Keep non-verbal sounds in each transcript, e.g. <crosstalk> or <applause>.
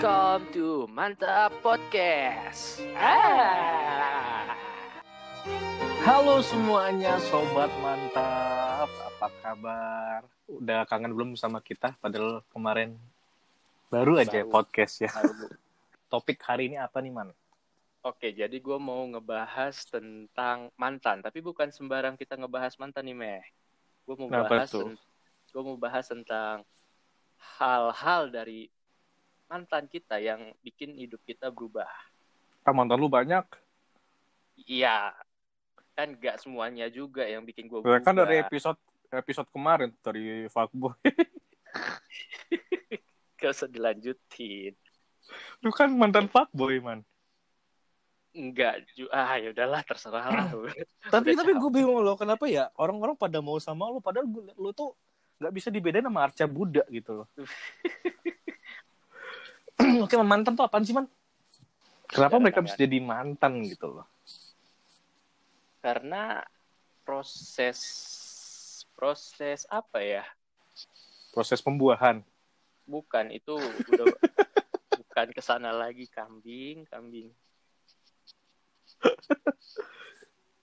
Welcome to Mantap Podcast. Ah. Halo semuanya, sobat mantap. Apa kabar? Udah kangen belum sama kita? Padahal kemarin baru aja Baru. podcast ya. Baru. <laughs> Topik hari ini apa nih, Man? Oke, jadi gue mau ngebahas tentang mantan, tapi bukan sembarang kita ngebahas mantan nih, Meh. Gue mau Kenapa bahas, tuh? gue mau bahas tentang hal-hal dari mantan kita yang bikin hidup kita berubah. Ah, mantan lu banyak. Iya, kan gak semuanya juga yang bikin gue Ya berubah. kan dari episode episode kemarin dari fuckboy. <laughs> Gak usah dilanjutin. Lu kan mantan fuckboy, Man. Enggak, ju- ah ya udahlah terserah lah. <laughs> Tapi tapi gue bingung loh, kenapa ya orang-orang pada mau sama lu padahal lu tuh nggak bisa dibedain sama Arca Buddha gitu loh. <laughs> <clears throat> Oke, mantan tuh apaan sih, Man? Kenapa Jangan, mereka bisa jadi mantan gitu loh? karena proses proses apa ya Proses pembuahan. bukan itu udah <laughs> bukan ke sana lagi kambing kambing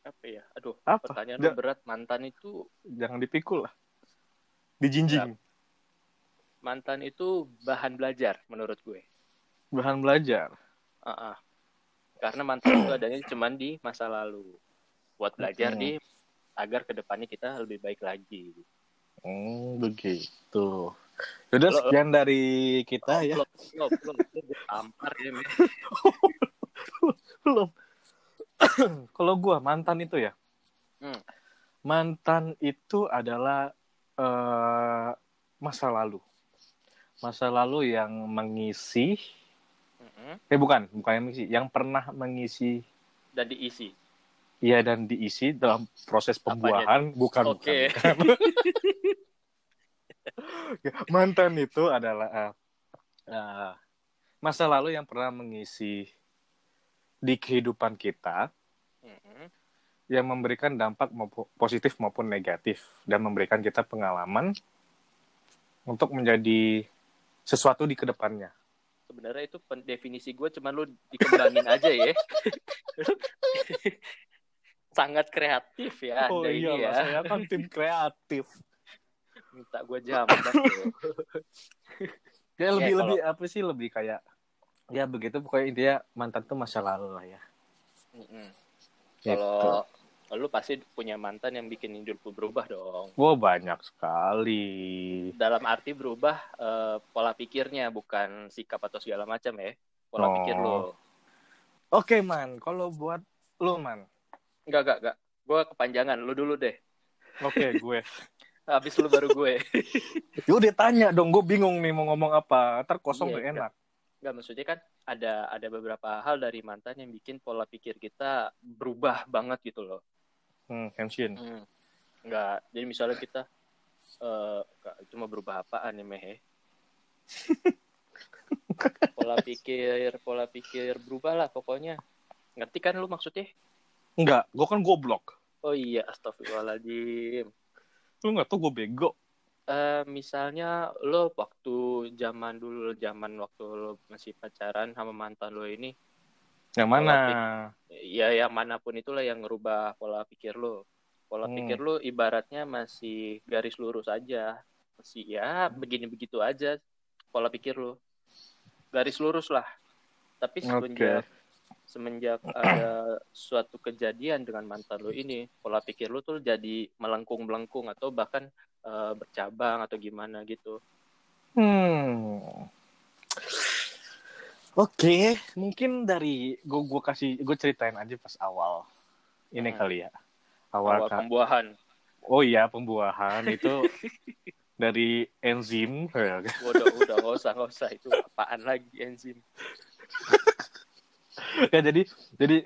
apa ya aduh Apa? pertanyaan Ja- berat mantan itu Jangan dipikul lah. Dijinjing. mantan itu bahan belajar menurut gue Bahan belajar. Ah, ah. karena mantan itu adanya cuman di masa lalu buat belajar Hmm. di agar ke depannya kita lebih baik lagi Hmm, begitu. Udah Lo- sekian dari kita ya. Lo, lo, lo, gue tampar ya. <laughs> Belum. <coughs> Kalau gua mantan itu ya. Hmm. Mantan itu adalah eh, masa lalu. Masa lalu yang mengisi Mm-mm. eh bukan, bukan yang mengisi, yang pernah mengisi dan diisi Iya dan diisi dalam proses Apanya pembuahan bukan Oke. bukan, <laughs> bukan. mantan itu adalah eh, masa lalu yang pernah mengisi di kehidupan kita yang memberikan dampak positif maupun negatif dan memberikan kita pengalaman untuk menjadi sesuatu di ke depannya. Sebenarnya itu definisi gue cuman lu dikembangin <laughs> aja ya <laughs> sangat kreatif ya oh anda ini iyalah, ya saya kan tim kreatif. minta gue tuh. <laughs> Ya lebih kalau- lebih apa sih lebih kayak ya begitu pokoknya intinya mantan tuh masa lalu lah ya. Gitu. kalau lu pasti punya mantan yang bikin hidup lu berubah dong Wah banyak sekali. dalam arti berubah eh, pola pikirnya bukan sikap atau segala macam ya pola Oh. pikir lu Oke man, kalau buat lu man, enggak enggak enggak gue kepanjangan lu dulu deh oke <laughs> gue. habis lu baru gue <laughs> Ya udah tanya dong, gue bingung nih mau ngomong apa. Ntar kosong Iya, gak enak. Enggak, maksudnya kan ada ada beberapa hal dari mantan yang bikin pola pikir kita berubah banget gitu loh. Hmm, pensiun. Hmm. Enggak, jadi misalnya kita eh nggak, cuma berubah apaan nih Meh? <laughs> pola pikir, pola pikir berubah lah pokoknya. Ngerti kan lu maksudnya? Enggak, gue kan goblok. Oh iya, astagfirullahaladzim. Lu gak tau gue bego. Eh misalnya lo waktu zaman dulu, zaman waktu lo masih pacaran sama mantan lo ini, Yang mana? ya yang mana pun itulah yang ngerubah pola pikir lo pola Hmm. pikir lo ibaratnya masih garis lurus aja masih ya begini begitu aja pola pikir lo garis lurus lah tapi semenjak semenjak ada <clears throat> suatu kejadian dengan mantan lo ini pola pikir lo tuh jadi melengkung melengkung atau bahkan eh, bercabang atau gimana gitu Hmm. Oke, mungkin dari gue gue kasih gue ceritain aja pas awal ini Hmm. kali ya. Awal, awal pembuahan Oh iya pembuahan itu <laughs> dari enzim. udah udah nggak usah nggak usah itu apaan lagi enzim <laughs> ya jadi jadi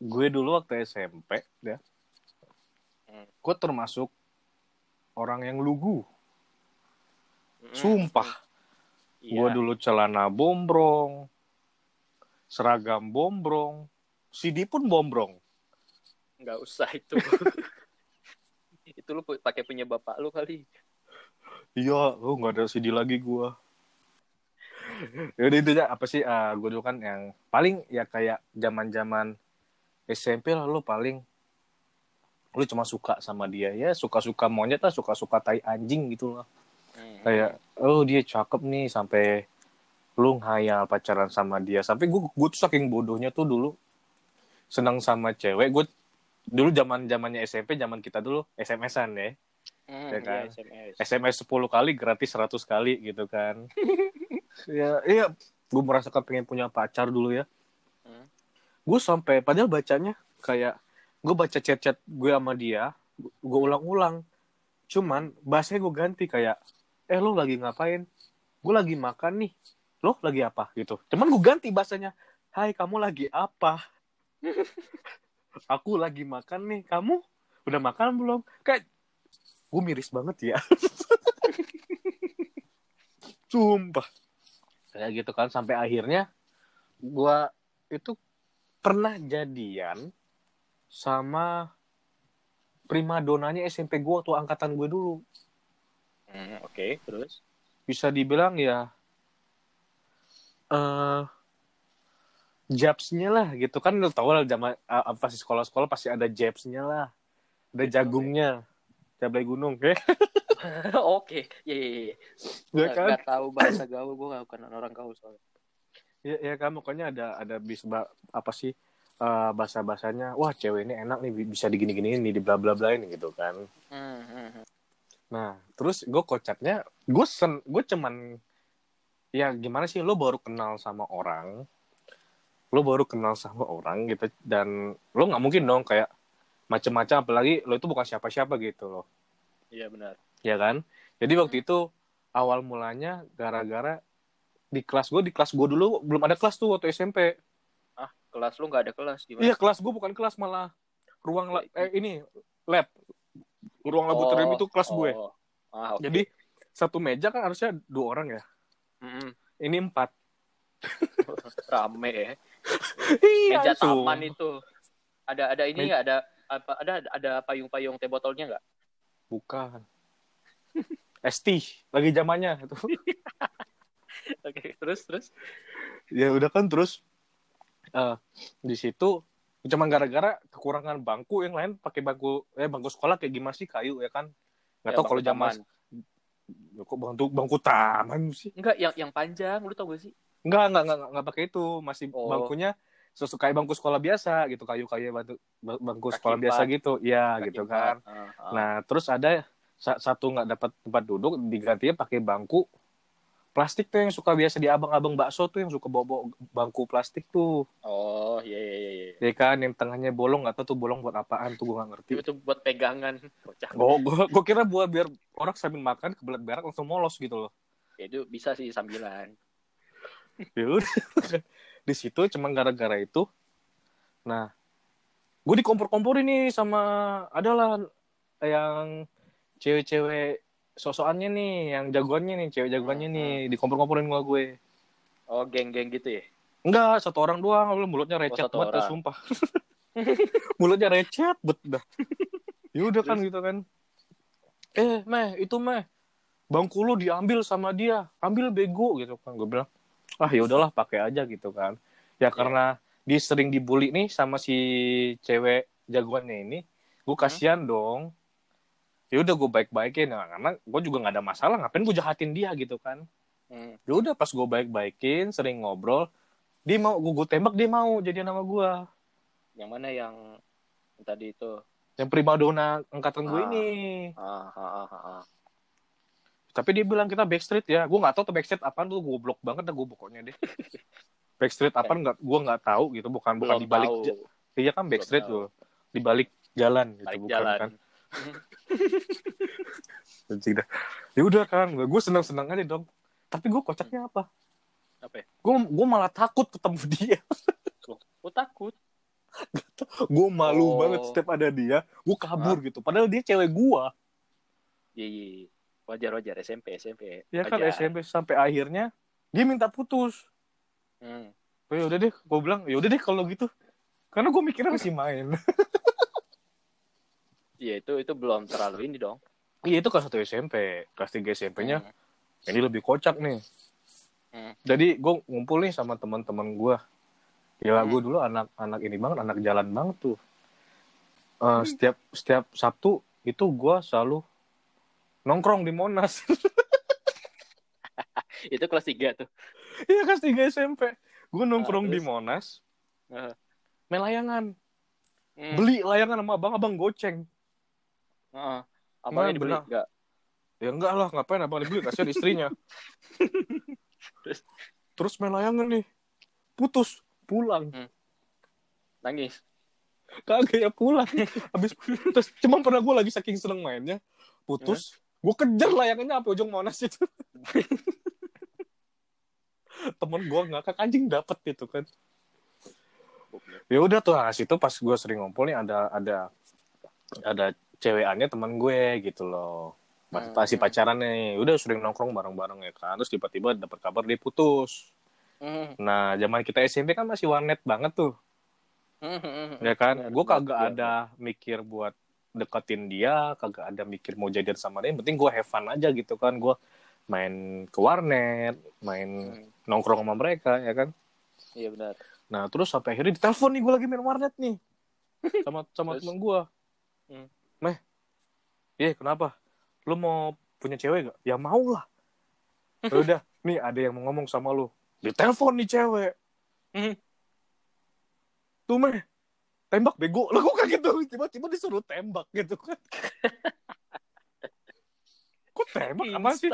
gue dulu waktu SMP ya. Hmm. Gue termasuk orang yang lugu. Mm-mm. Sumpah. Iya. Gue dulu celana bombrong, seragam bombrong, CD pun bombrong. nggak usah itu. <laughs> Itu lu pakai punya bapak lu kali. Iya, lu nggak ada CD lagi gua. Yaudah itu aja. Apa sih uh, gue dulu kan yang paling ya kayak zaman zaman SMP lah lu paling. Lu cuma suka sama dia. Ya suka-suka monyet lah suka-suka tai anjing gitu loh hmm. kayak oh dia cakep nih sampai lu ngayal pacaran sama dia. Sampai gue gue tuh saking bodohnya tuh dulu senang sama cewek. Gue dulu zaman zamannya SMP zaman kita dulu SMS-an ya. Hmm, ya kan? Iya, SMS. SMS 10 kali gratis 100 kali gitu kan. <laughs> Ya iya. Gue merasakan pengen punya pacar dulu ya. Hmm. gue sampai padahal bacanya kayak gue baca chat-chat gue sama dia gue ulang-ulang. Cuman bahasanya gue ganti kayak eh lo lagi ngapain? Gue lagi makan nih lo lagi apa? Gitu. Cuman gue ganti bahasanya. Hai kamu lagi apa? <laughs> Aku lagi makan nih. Kamu udah makan belum? Kayak gue miris banget ya. <laughs> Sumpah. Kayak gitu kan sampai akhirnya gue itu pernah jadian sama prima donanya SMP gue tuh angkatan gue dulu. Hmm, Oke, okay. terus? Bisa dibilang ya uh, jabsnya lah gitu. Kan lo tau lah zaman uh, pasti sekolah-sekolah pasti ada jabsnya lah. Ada jagungnya. Cabai gunung <laughs> oke. Oke ya ya ya ya kan? gak tahu bahasa gaul. Gue gak kenal orang gaul soalnya. Ya ya kan? Pokoknya ada ada bis apa sih uh, eh, bahasa bahasanya wah cewek ini enak nih bisa digini gini nih di bla bla bla ini gitu kan. Hmm, hmm. nah terus gue kocaknya gue sen gue cuman ya gimana sih lo baru kenal sama orang lo baru kenal sama orang gitu dan lo nggak mungkin dong kayak macam-macam apalagi lo itu bukan siapa-siapa gitu loh iya benar ya kan jadi waktu itu awal mulanya gara-gara di kelas gue di kelas gue dulu belum ada kelas tuh waktu SMP kelas lu nggak ada kelas gimana? Iya kelas gue bukan kelas malah ruang la- eh ini lab ruang laboratorium oh, itu kelas oh. gue. Ah, okay. Jadi satu meja kan harusnya dua orang ya. Mm-hmm. Ini empat. <laughs> Rame ya. iya, meja langsung. taman itu. Ada ada ini nggak ada apa ada ada payung-payung teh botolnya nggak? Bukan. <laughs> ST lagi zamannya itu. <laughs> Oke, terus terus. Ya udah kan terus uh, di situ cuma gara-gara kekurangan bangku yang lain pakai bangku eh bangku sekolah kayak gimana sih kayu ya kan nggak ya, tahu kalau zaman ya, kok bangku bangku taman sih? Enggak yang yang panjang lu tau gak sih? Enggak enggak enggak enggak pakai itu. Masih oh. bangkunya sesuai bangku sekolah biasa gitu kayu-kayu bangku, bangku Kaki sekolah biasa gitu. Ya Kaki gitu kan. Uh, uh. nah terus ada satu nggak dapat tempat duduk digantinya pakai bangku plastik tuh yang suka biasa di abang-abang bakso tuh yang suka bawa, bangku plastik tuh. Oh iya iya iya. Iya ya kan yang tengahnya bolong tahu tuh bolong buat apaan tuh gue nggak ngerti. Itu buat pegangan. Oh gue gue kira buat biar orang sambil makan kebelat berak langsung molos gitu loh. Ya itu bisa sih sambilan. ya <laughs> di situ cuma gara-gara itu. Nah gue dikompor-kompor ini sama adalah yang cewek-cewek sosokannya nih yang jagoannya nih cewek jagoannya hmm. nih dikompor-komporin gua gue. Oh geng-geng gitu ya? Enggak satu orang doang lu mulutnya oh, recet oh, banget dah, sumpah. <laughs> Mulutnya recet bet dah. Yaudah kan gitu kan. Eh meh itu meh. Bangku lu diambil sama dia. Ambil bego gitu kan gue bilang. Ah ya udahlah pakai aja gitu kan. Ya yeah. karena dia sering dibully nih sama si cewek jagoannya ini gue hmm. kasihan hmm? dong ya udah gue baik-baikin. Nah, karena gue juga nggak ada masalah ngapain gue jahatin dia gitu kan. Hmm. ya udah pas gue baik-baikin sering ngobrol dia mau gue, tembak dia mau jadi nama gue yang mana yang tadi itu? Yang primadona angkatan gue ah. ini. Ah, ah, ah, ah. tapi dia bilang kita backstreet ya. Gue nggak tahu tuh backstreet apa tuh gue blok banget dah gue pokoknya deh. <laughs> Backstreet apa nggak gue nggak tahu gitu. Bukan bukan di balik iya kan backstreet tuh. Di balik jalan gitu balik bukan jalan. kan <laughs> dah. Ya udah kan, gue seneng seneng aja dong. Tapi gue kocaknya apa? Apa? Ya? Gue gue malah takut ketemu dia. Gue takut. <laughs> gue malu oh. banget setiap ada dia, gue kabur Hah? gitu. Padahal dia cewek gue. Iya iya. iya. Wajar wajar SMP SMP. Ya kan SMP sampai akhirnya dia minta putus. Hmm. Oh, ya udah deh, gue bilang ya udah deh kalau gitu. Karena gue mikirnya masih main. <laughs> Iya itu itu belum terlalu ini dong. Iya itu kelas satu SMP, kelas tiga SMP-nya hmm. ini lebih kocak nih. Hmm. Jadi gue ngumpul nih sama teman-teman gue. Gila, Hmm. gue dulu anak-anak ini banget, anak jalan banget tuh. Eh, Setiap setiap Sabtu itu gue selalu nongkrong di Monas. <laughs> Itu kelas 3 tuh. Iya kelas 3 SMP. Gue nongkrong Ah, di? Monas, Heeh. main layangan. Hmm. Beli layangan sama abang-abang goceng. Heeh. Abangnya Man, dibeli benar. enggak? Ya enggak lah, ngapain abang dibeli, kasihan istrinya. <laughs> Terus? Terus main layangan nih. Putus, pulang. Nangis. Kagak ya pulang. Habis terus cuma pernah gue lagi saking seneng mainnya, putus. Gue kejar layangannya sampai ujung Monas itu. <laughs> Temen gue ngakak anjing dapet gitu kan. Ya udah tuh, nah, situ pas gue sering ngumpul nih ada ada ada cewekannya teman gue gitu loh. Pas Hmm. masih pacaran nih, udah sering nongkrong bareng-bareng ya kan. Terus tiba-tiba dapat kabar dia putus. Hmm. Nah, zaman kita SMP kan masih warnet banget tuh. Hmm, ya kan gue kagak benar. ada mikir buat deketin dia kagak ada mikir mau jadian sama dia yang penting gue have fun aja gitu kan gue main ke warnet main Hmm. nongkrong sama mereka ya kan Iya benar. nah terus sampai akhirnya ditelepon nih gue lagi main warnet nih <laughs> sama sama temen gue Hmm. Meh. Iya kenapa? Lu mau punya cewek gak ya mau lah. Ya udah <laughs> nih ada yang mau ngomong sama lu. Ditelepon nih cewek. Hmm. tuh meh. Tembak bego. Lah gue kayak gitu tiba-tiba disuruh tembak gitu kan. <laughs> Kok tembak? Apa sih.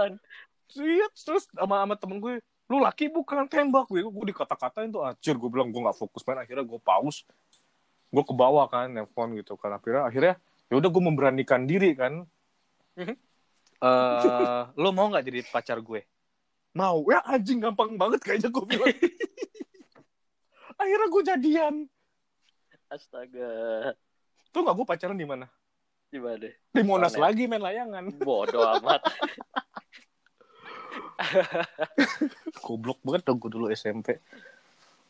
Iya, terus sama sama temen gue lu laki bukan tembak. Gue gue dikata-katain tuh acir gue bilang gue nggak fokus main akhirnya gue pause gue ke bawah kan nelfon gitu kan. Akhirnya akhirnya ya udah gue memberanikan diri kan. Eh lo mau nggak jadi pacar gue? Mau. Ya anjing gampang banget kayaknya gue bilang. <laughs> Akhirnya gue jadian. Astaga. tuh nggak gue pacaran di mana? Gimana? di Monas lagi main layangan. Bodoh amat. <laughs> goblok banget dong gue dulu SMP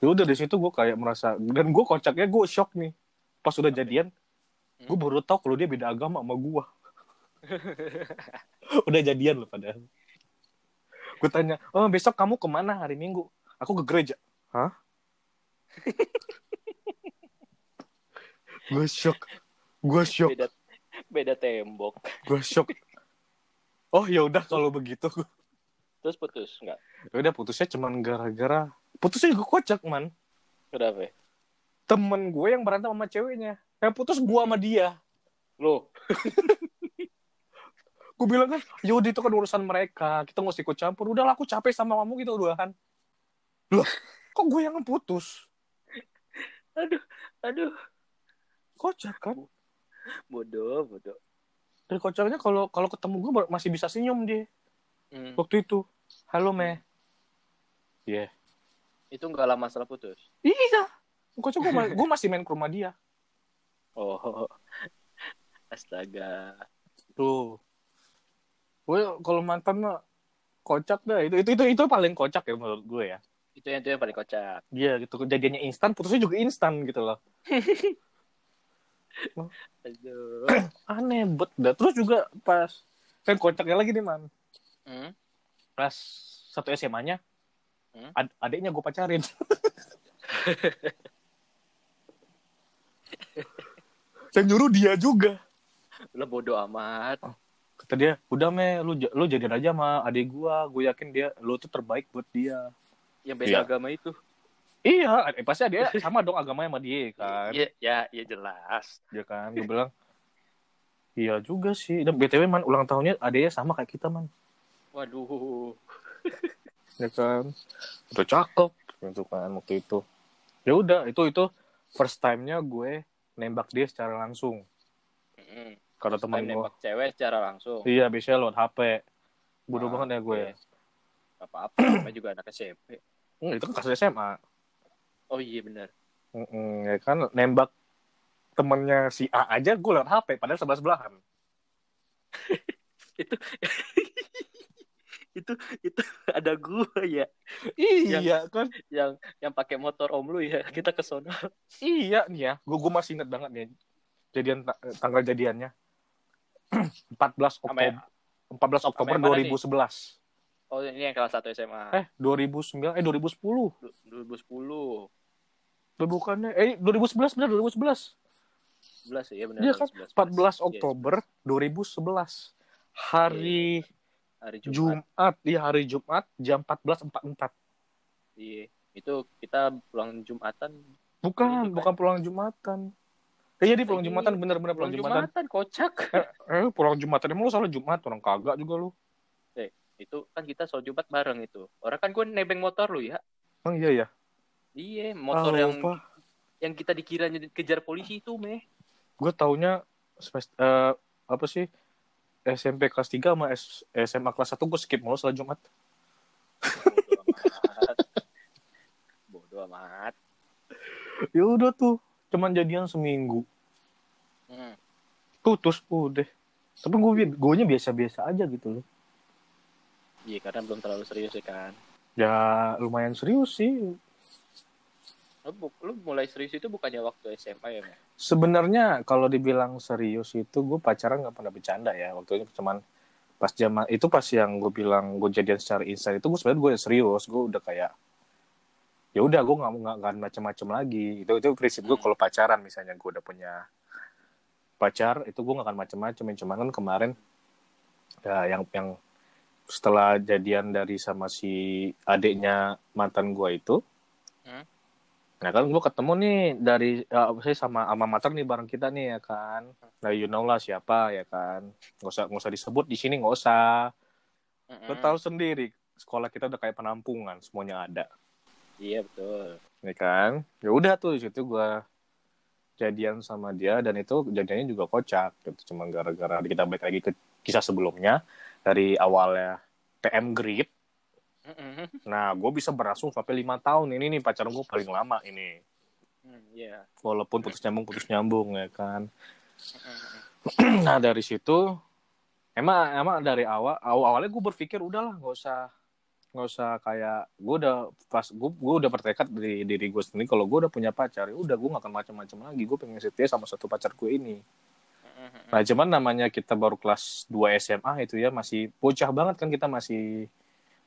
ya udah dari situ gue kayak merasa dan gue kocaknya gue shock nih. Pas udah jadian Hmm. gue baru tahu kalau dia beda agama sama gue <laughs> udah jadian loh padahal. Gue tanya oh besok kamu ke mana hari minggu? Aku ke gereja. Hah? <laughs> Gue shock. Gue shock. Beda beda tembok. gue shock. <laughs> Oh ya udah kalau begitu. Terus putus enggak? ya udah putusnya cuman gara-gara putusnya juga kocak man. Kenapa? temen gue yang berantem sama ceweknya yang putus gue sama dia. Loh, <laughs> gue bilang kan yaudah itu kan urusan mereka. Kita nggak usah ikut campur. Udahlah aku capek sama kamu gitu udahan loh kok gue yang putus? Aduh, aduh. kocak kan? Bodoh, bodoh. dan kocaknya kalau kalau ketemu gue masih bisa senyum dia. Hmm. waktu itu. Halo me. Iya. Itu enggak lama setelah putus. iya. Kocak gue, ma- gue masih main ke rumah dia Oh. <laughs> Astaga. tuh gue kalau mantan mah kocak dah itu itu itu itu paling kocak ya menurut gue ya Itu yang itu yang paling kocak. Iya gitu kejadiannya instan putusnya juga instan gitu loh <laughs> Aduh. <clears throat> aneh bet dah terus juga pas kan kocaknya lagi nih man Hmm? pas satu SMA-nya Hmm? ad- adiknya gue pacarin <laughs> yang nyuruh dia juga Lo bodoh amat. kata dia udah me lu lu jadian aja sama adik gua gue yakin dia lu tuh terbaik buat dia Yang beda Iya. agama itu. iya eh, pasti dia <laughs> sama dong agamanya sama dia kan Iya, ya, ya jelas. ya kan gue bilang iya juga sih dan btw man ulang tahunnya adiknya sama kayak kita man Waduh. <laughs> ya kan udah cakep gitu kan waktu itu ya udah itu itu first time-nya gue nembak dia secara langsung Hmm. karena teman gue nembak cewek secara langsung. iya biasanya lewat HP bodoh Ah, banget ya gue iya. Gak apa-apa, namanya <clears throat> juga anak SMP. Hmm, itu kan kasus SMA Oh iya benar. Mm-mm, ya kan nembak temennya si A aja gue lewat HP padahal sebelah sebelahan <laughs> itu itu itu <laughs> ada gua ya iya kan yang yang pakai motor om lu ya kita ke sono iya nih ya gue gue masih inget banget nih jadian ta- tanggal jadiannya <clears throat> 14 Sama Oktober 14 Oktober yang mana nih? 2011 Oh, ini yang kelas 1 SMA. Eh, 2009 eh 2010. Du- 2010. Bukannya eh 2011 benar 2011. 11 ya benar. Iya kan 11, 14 Iya, Oktober 2011. Hari hari Jumat. Jumat, iya hari Jumat jam 14.44. Iya. Itu kita pulang Jumatan. Bukan, kan. bukan pulang Jumatan. Eh, iya di pulang Iya, Jumatan bener-bener Pulang pulang Jumatan. Jumatan, kocak. Eh, pulang Jumatan emang lu salah Jumat, orang kagak juga lu. itu kan kita sholat Jumat bareng itu. Orang kan gue nebeng motor lu ya. Emang iya ya? Iya, motor Ah, yang lupa. yang kita dikira kejar polisi itu, meh. Gue taunya eh, apa sih? SMP kelas 3 sama S- SMA kelas 1 gue skip mulu salah Jumat. Bodoh amat. Bodoh amat. Ya udah tuh, cuman jadian seminggu. Hmm. Putus udah. Tapi gue gue biasa-biasa aja gitu loh. Iya, karena belum terlalu serius ya kan. Ya lumayan serius sih. Lu, lu mulai serius itu bukannya waktu SMA ya? Sebenarnya kalau dibilang serius itu gue pacaran nggak pernah bercanda ya. Waktu itu cuman pas zaman itu pas yang gue bilang gue jadian secara instan itu gue sebenarnya gue serius. Gue udah kayak ya udah gue nggak nggak nggak macam-macam lagi. Itu itu prinsip gue Hmm. kalau pacaran misalnya gue udah punya pacar itu gue nggak akan macam-macam. Cuman kan kemarin ya yang yang setelah jadian dari sama si adiknya mantan gue itu Hmm. Nah kan gue ketemu nih dari ya, apa sih sama alma mater nih bareng kita nih ya kan. Nah you know lah siapa ya kan. Nggak usah nggak usah disebut di sini nggak usah. Lo Mm-mm. tahu sendiri sekolah kita udah kayak penampungan semuanya ada. Iya, betul. Ya kan. Ya udah tuh di situ gue jadian sama dia dan itu jadiannya juga kocak gitu cuma gara-gara kita balik lagi ke kisah sebelumnya dari awalnya PM Grid Nah gue bisa berlangsung sampai lima tahun. Ini nih pacaran gue paling lama ini. Hmm, Iya. walaupun putus nyambung putus nyambung ya kan? Nah dari situ emang emang dari awal awal awalnya gue berpikir udahlah nggak usah nggak usah kayak gue udah pas gue gue udah bertekad dari diri gue sendiri kalau gue udah punya pacar ya udah gue gak akan macam-macam lagi. Gue pengen setia sama satu pacar gue ini. Nah cuman namanya kita baru kelas 2 SMA itu ya masih bocah banget kan kita masih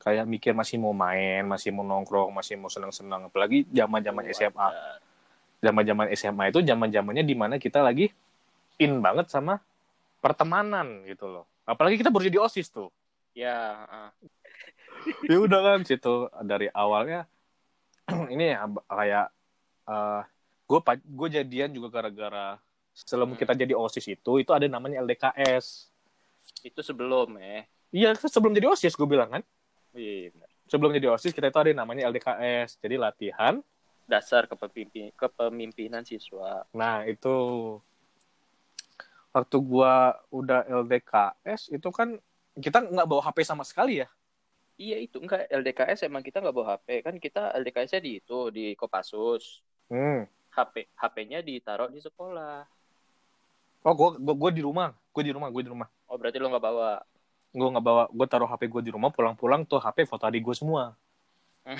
kayak mikir masih mau main masih mau nongkrong masih mau senang-senang apalagi zaman zaman SMA Wajar. zaman zaman SMA itu zaman zamannya di mana kita lagi in banget sama pertemanan gitu loh apalagi kita baru jadi osis tuh Ya, ah. <laughs> ya udah kan situ dari awalnya <clears throat> ini ya kayak eh gue gue jadian juga gara-gara sebelum Hmm. kita jadi osis itu itu ada namanya LDKS itu sebelum ya. iya kan sebelum jadi osis gue bilang kan Iya, benar. sebelum jadi osis kita itu ada namanya LDKS jadi latihan Dasar kepemimpi- kepemimpinan siswa. Nah, itu waktu gua udah LDKS itu kan kita nggak bawa HP sama sekali ya. Iya itu enggak LDKS emang kita nggak bawa HP kan kita LDKS-nya di itu di Kopassus. Hmm. HP HP-nya ditaruh di sekolah. Oh, gua, gua gua di rumah, gua di rumah, gua di rumah. Oh berarti lo nggak bawa. Gua nggak bawa, gua taruh HP gua di rumah, pulang-pulang tuh HP foto adik gua semua. <laughs>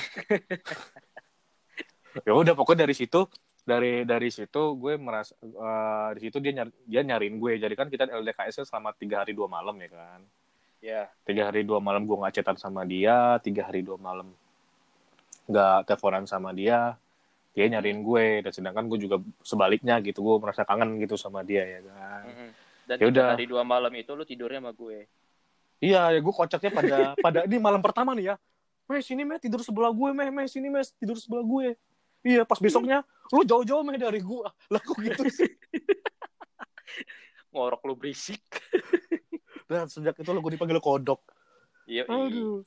ya udah pokoknya dari situ dari dari situ gue merasa eh, di situ dia nyari, dia nyariin gue jadi kan kita LDKS selama tiga hari dua malam ya kan Ya. tiga hari dua malam gue nggak chatan sama dia tiga hari dua malam nggak teleponan sama dia dia nyariin gue dan sedangkan gue juga sebaliknya gitu gue merasa kangen gitu sama dia ya kan Mm-mm. Dan Ya tiga hari dua malam itu lu tidurnya sama gue. Iya ya gue kocaknya pada <laughs> pada ini malam pertama nih ya Meh sini meh tidur sebelah gue meh meh sini meh tidur sebelah gue iya pas besoknya lu jauh-jauh meh dari gue <laughs> lah kok gitu sih <laughs> Ngorok lu berisik. dan sejak itu lo gue dipanggil kodok Iya. Aduh.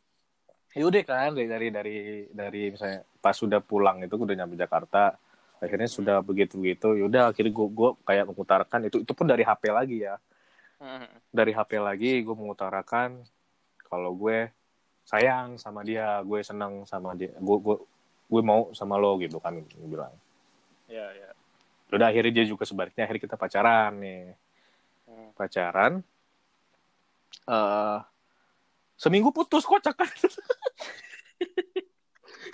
Ya udah kan dari dari dari dari misalnya pas sudah pulang itu gue udah nyampe Jakarta akhirnya sudah begitu begitu ya udah akhirnya gue gue kayak mengutarakan itu itu pun dari HP lagi ya. Dari HP lagi gue mengutarakan kalau gue sayang sama dia gue seneng sama dia gue gue gue mau sama lo gitu kan gue bilang Ya ya. udah akhirnya dia juga sebaliknya akhirnya kita pacaran nih Hmm. pacaran eh seminggu putus kocak kan <laughs>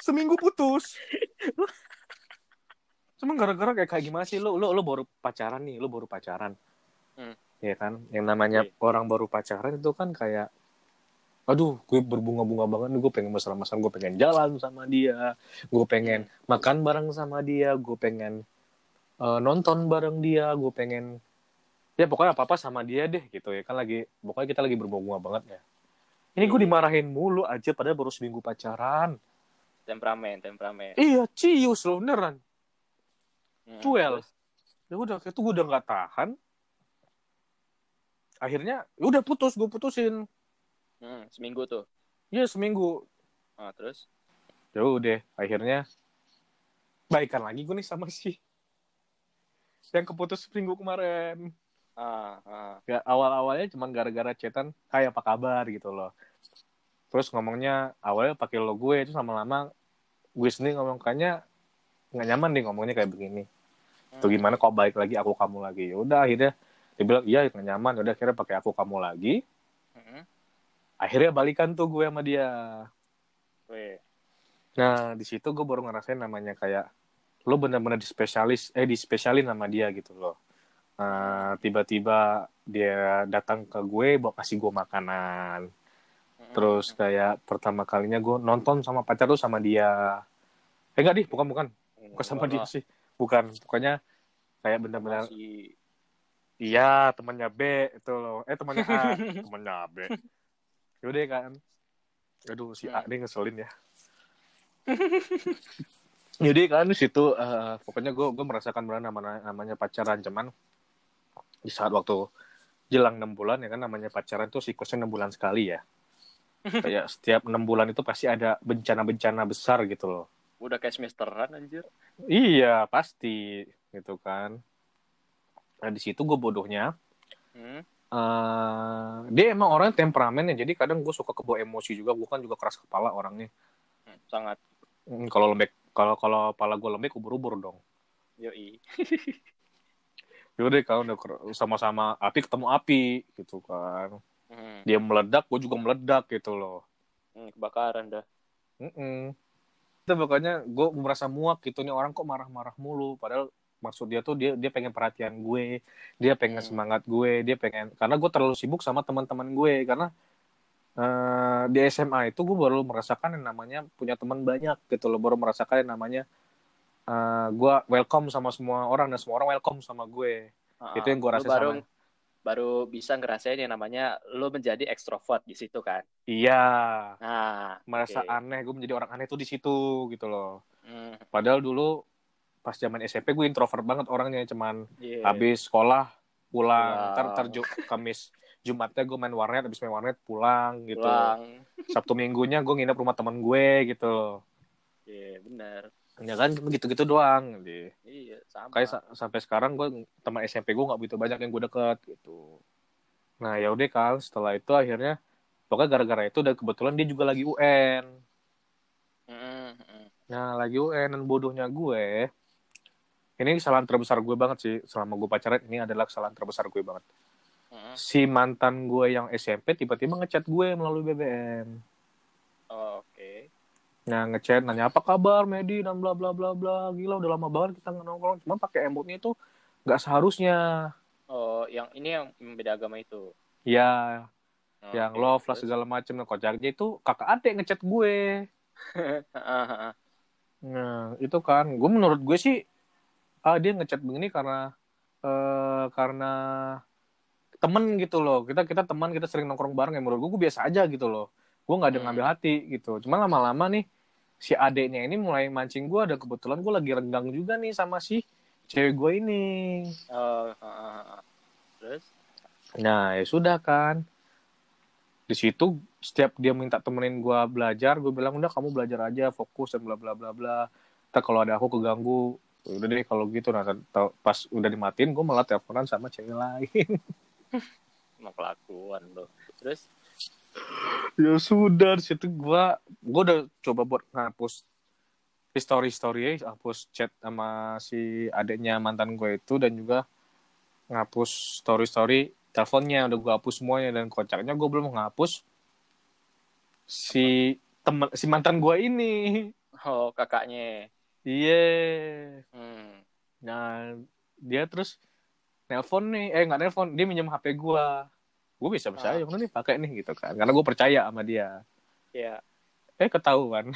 seminggu putus cuma gara-gara kayak kayak gimana sih lo lo lo baru pacaran nih lo baru pacaran Hmm. Ya kan? Yang namanya Iya. orang baru pacaran itu kan kayak aduh gue berbunga-bunga banget gue pengen mesra-mesraan gue pengen jalan sama dia gue pengen makan bareng sama dia gue pengen uh, nonton bareng dia gue pengen ya pokoknya apa apa sama dia deh gitu ya kan lagi pokoknya kita lagi berbunga-bunga banget ya. Ini gue dimarahin mulu aja padahal baru seminggu pacaran. Temperamen temperamen. Iya cius loh beneran. Hmm, cuel. ya udah itu gue udah nggak tahan akhirnya ya udah putus gue putusin Hmm, seminggu tuh. Iya seminggu. Ah, terus? Ya udah, akhirnya baikan lagi gue nih sama si yang keputus seminggu kemarin. Ah, ah. Ya awal-awalnya cuma gara-gara chatan, "Hai, apa kabar?" gitu loh. Terus ngomongnya awalnya pakai lo gue itu lama-lama gue sendiri ngomong kayaknya nggak nyaman nih ngomongnya kayak begini. Hmm. Tuh gimana kok baik lagi aku kamu lagi. Ya udah akhirnya dia bilang iya nggak nyaman. Ya udah akhirnya pakai aku kamu lagi. Hmm. Akhirnya balikan tuh gue sama dia. Weh. nah di situ gue baru ngerasain namanya kayak lo bener-bener di spesialis eh di spesialin sama dia gitu loh. Nah, tiba-tiba dia datang ke gue bawa kasih gue makanan. Terus kayak pertama kalinya gue nonton sama pacar tuh sama dia. Eh enggak di bukan bukan. Bukan sama dia sih. Bukan. Pokoknya kayak bener-bener iya temannya B itu loh eh temannya A <laughs> temannya B Yaudah kan. Aduh si A nih ngeselin ya. <laughs> Yaudah kan di situ uh, pokoknya gue gue merasakan benar namanya namanya pacaran cuman di saat waktu jelang enam bulan ya kan namanya pacaran tuh siklusnya enam bulan sekali ya. <laughs> kayak setiap enam bulan itu pasti ada bencana-bencana besar gitu loh. Udah kayak semesteran anjir. Iya pasti gitu kan. Nah di situ gue bodohnya. Hmm? uh, dia emang orang temperamen ya jadi kadang gue suka kebawa emosi juga gue kan juga keras kepala orangnya hmm, sangat hmm, kalau lembek kalau kalau kepala gue lembek ubur-ubur dong yoi yaudah kalau udah sama-sama api ketemu api gitu kan hmm. dia meledak gue juga meledak gitu loh hmm, kebakaran dah mm -mm. itu pokoknya gue merasa muak gitu nih orang kok marah-marah mulu padahal maksud dia tuh dia dia pengen perhatian gue dia pengen hmm. semangat gue dia pengen karena gue terlalu sibuk sama teman-teman gue karena uh, di SMA itu gue baru merasakan yang namanya punya teman banyak gitu loh baru merasakan yang namanya uh, gue welcome sama semua orang dan semua orang welcome sama gue uh, itu yang gue rasa baru sama baru bisa ngerasain yang namanya lo menjadi ekstrovert di situ kan iya nah merasa okay. aneh gue menjadi orang aneh tuh di situ gitu loh hmm. padahal dulu pas zaman SMP gue introvert banget orangnya cuman yeah. habis sekolah pulang wow. ntar terjuk kamis Jumatnya gue main warnet habis main warnet pulang gitu pulang. <laughs> Sabtu minggunya gue nginep rumah teman gue gitu iya yeah, benar ya kan gitu-gitu doang deh iya sama kayak sa sampai sekarang gue teman SMP gue nggak begitu banyak yang gue deket gitu nah ya udah kan setelah itu akhirnya pokoknya gara-gara itu dan kebetulan dia juga lagi UN mm -hmm. nah lagi UN dan bodohnya gue ini kesalahan terbesar gue banget sih selama gue pacaran ini adalah kesalahan terbesar gue banget. Hmm. si mantan gue yang SMP tiba-tiba ngechat gue melalui BBM oh, oke. Okay. nah ngechat nanya apa kabar Medi? dan bla bla bla bla. Gila udah lama banget kita nongkrong. Cuma pakai emotnya itu nggak seharusnya. Oh yang ini yang beda agama itu? Ya oh, yang okay. love lah segala macam nah kocaknya itu kakak adik ngechat gue. <laughs> Nah itu kan. Gue menurut gue sih ah dia ngechat begini karena uh, karena temen gitu loh. Kita kita teman kita sering nongkrong bareng ya. Menurut gue, gue biasa aja gitu loh. Gue nggak ada hmm. ngambil hati gitu. Cuma lama-lama nih si adeknya ini mulai mancing gue ada kebetulan gue lagi renggang juga nih sama si cewek gue ini. Uh, uh, uh, terus? Nah ya sudah kan. Di situ setiap dia minta temenin gue belajar gue bilang udah kamu belajar aja fokus dan bla bla bla bla. Tak kalau ada aku keganggu udah deh kalau gitu nah pas udah dimatiin gue malah teleponan sama cewek lain. <laughs> Mau kelakuan lo terus? Ya sudah di situ gue gue udah coba buat ngapus story story ya hapus chat sama si adiknya mantan gue itu dan juga ngapus story story teleponnya udah gue hapus semuanya dan kocaknya gue belum ngapus si temen si mantan gue ini. Oh kakaknya Iya. Yeah. Hmm. Nah, dia terus nelpon nih, eh nggak nelpon, dia minjem HP gua. gue bisa percaya ah. nih pakai nih gitu kan karena gue percaya sama dia ya eh ketahuan <laughs>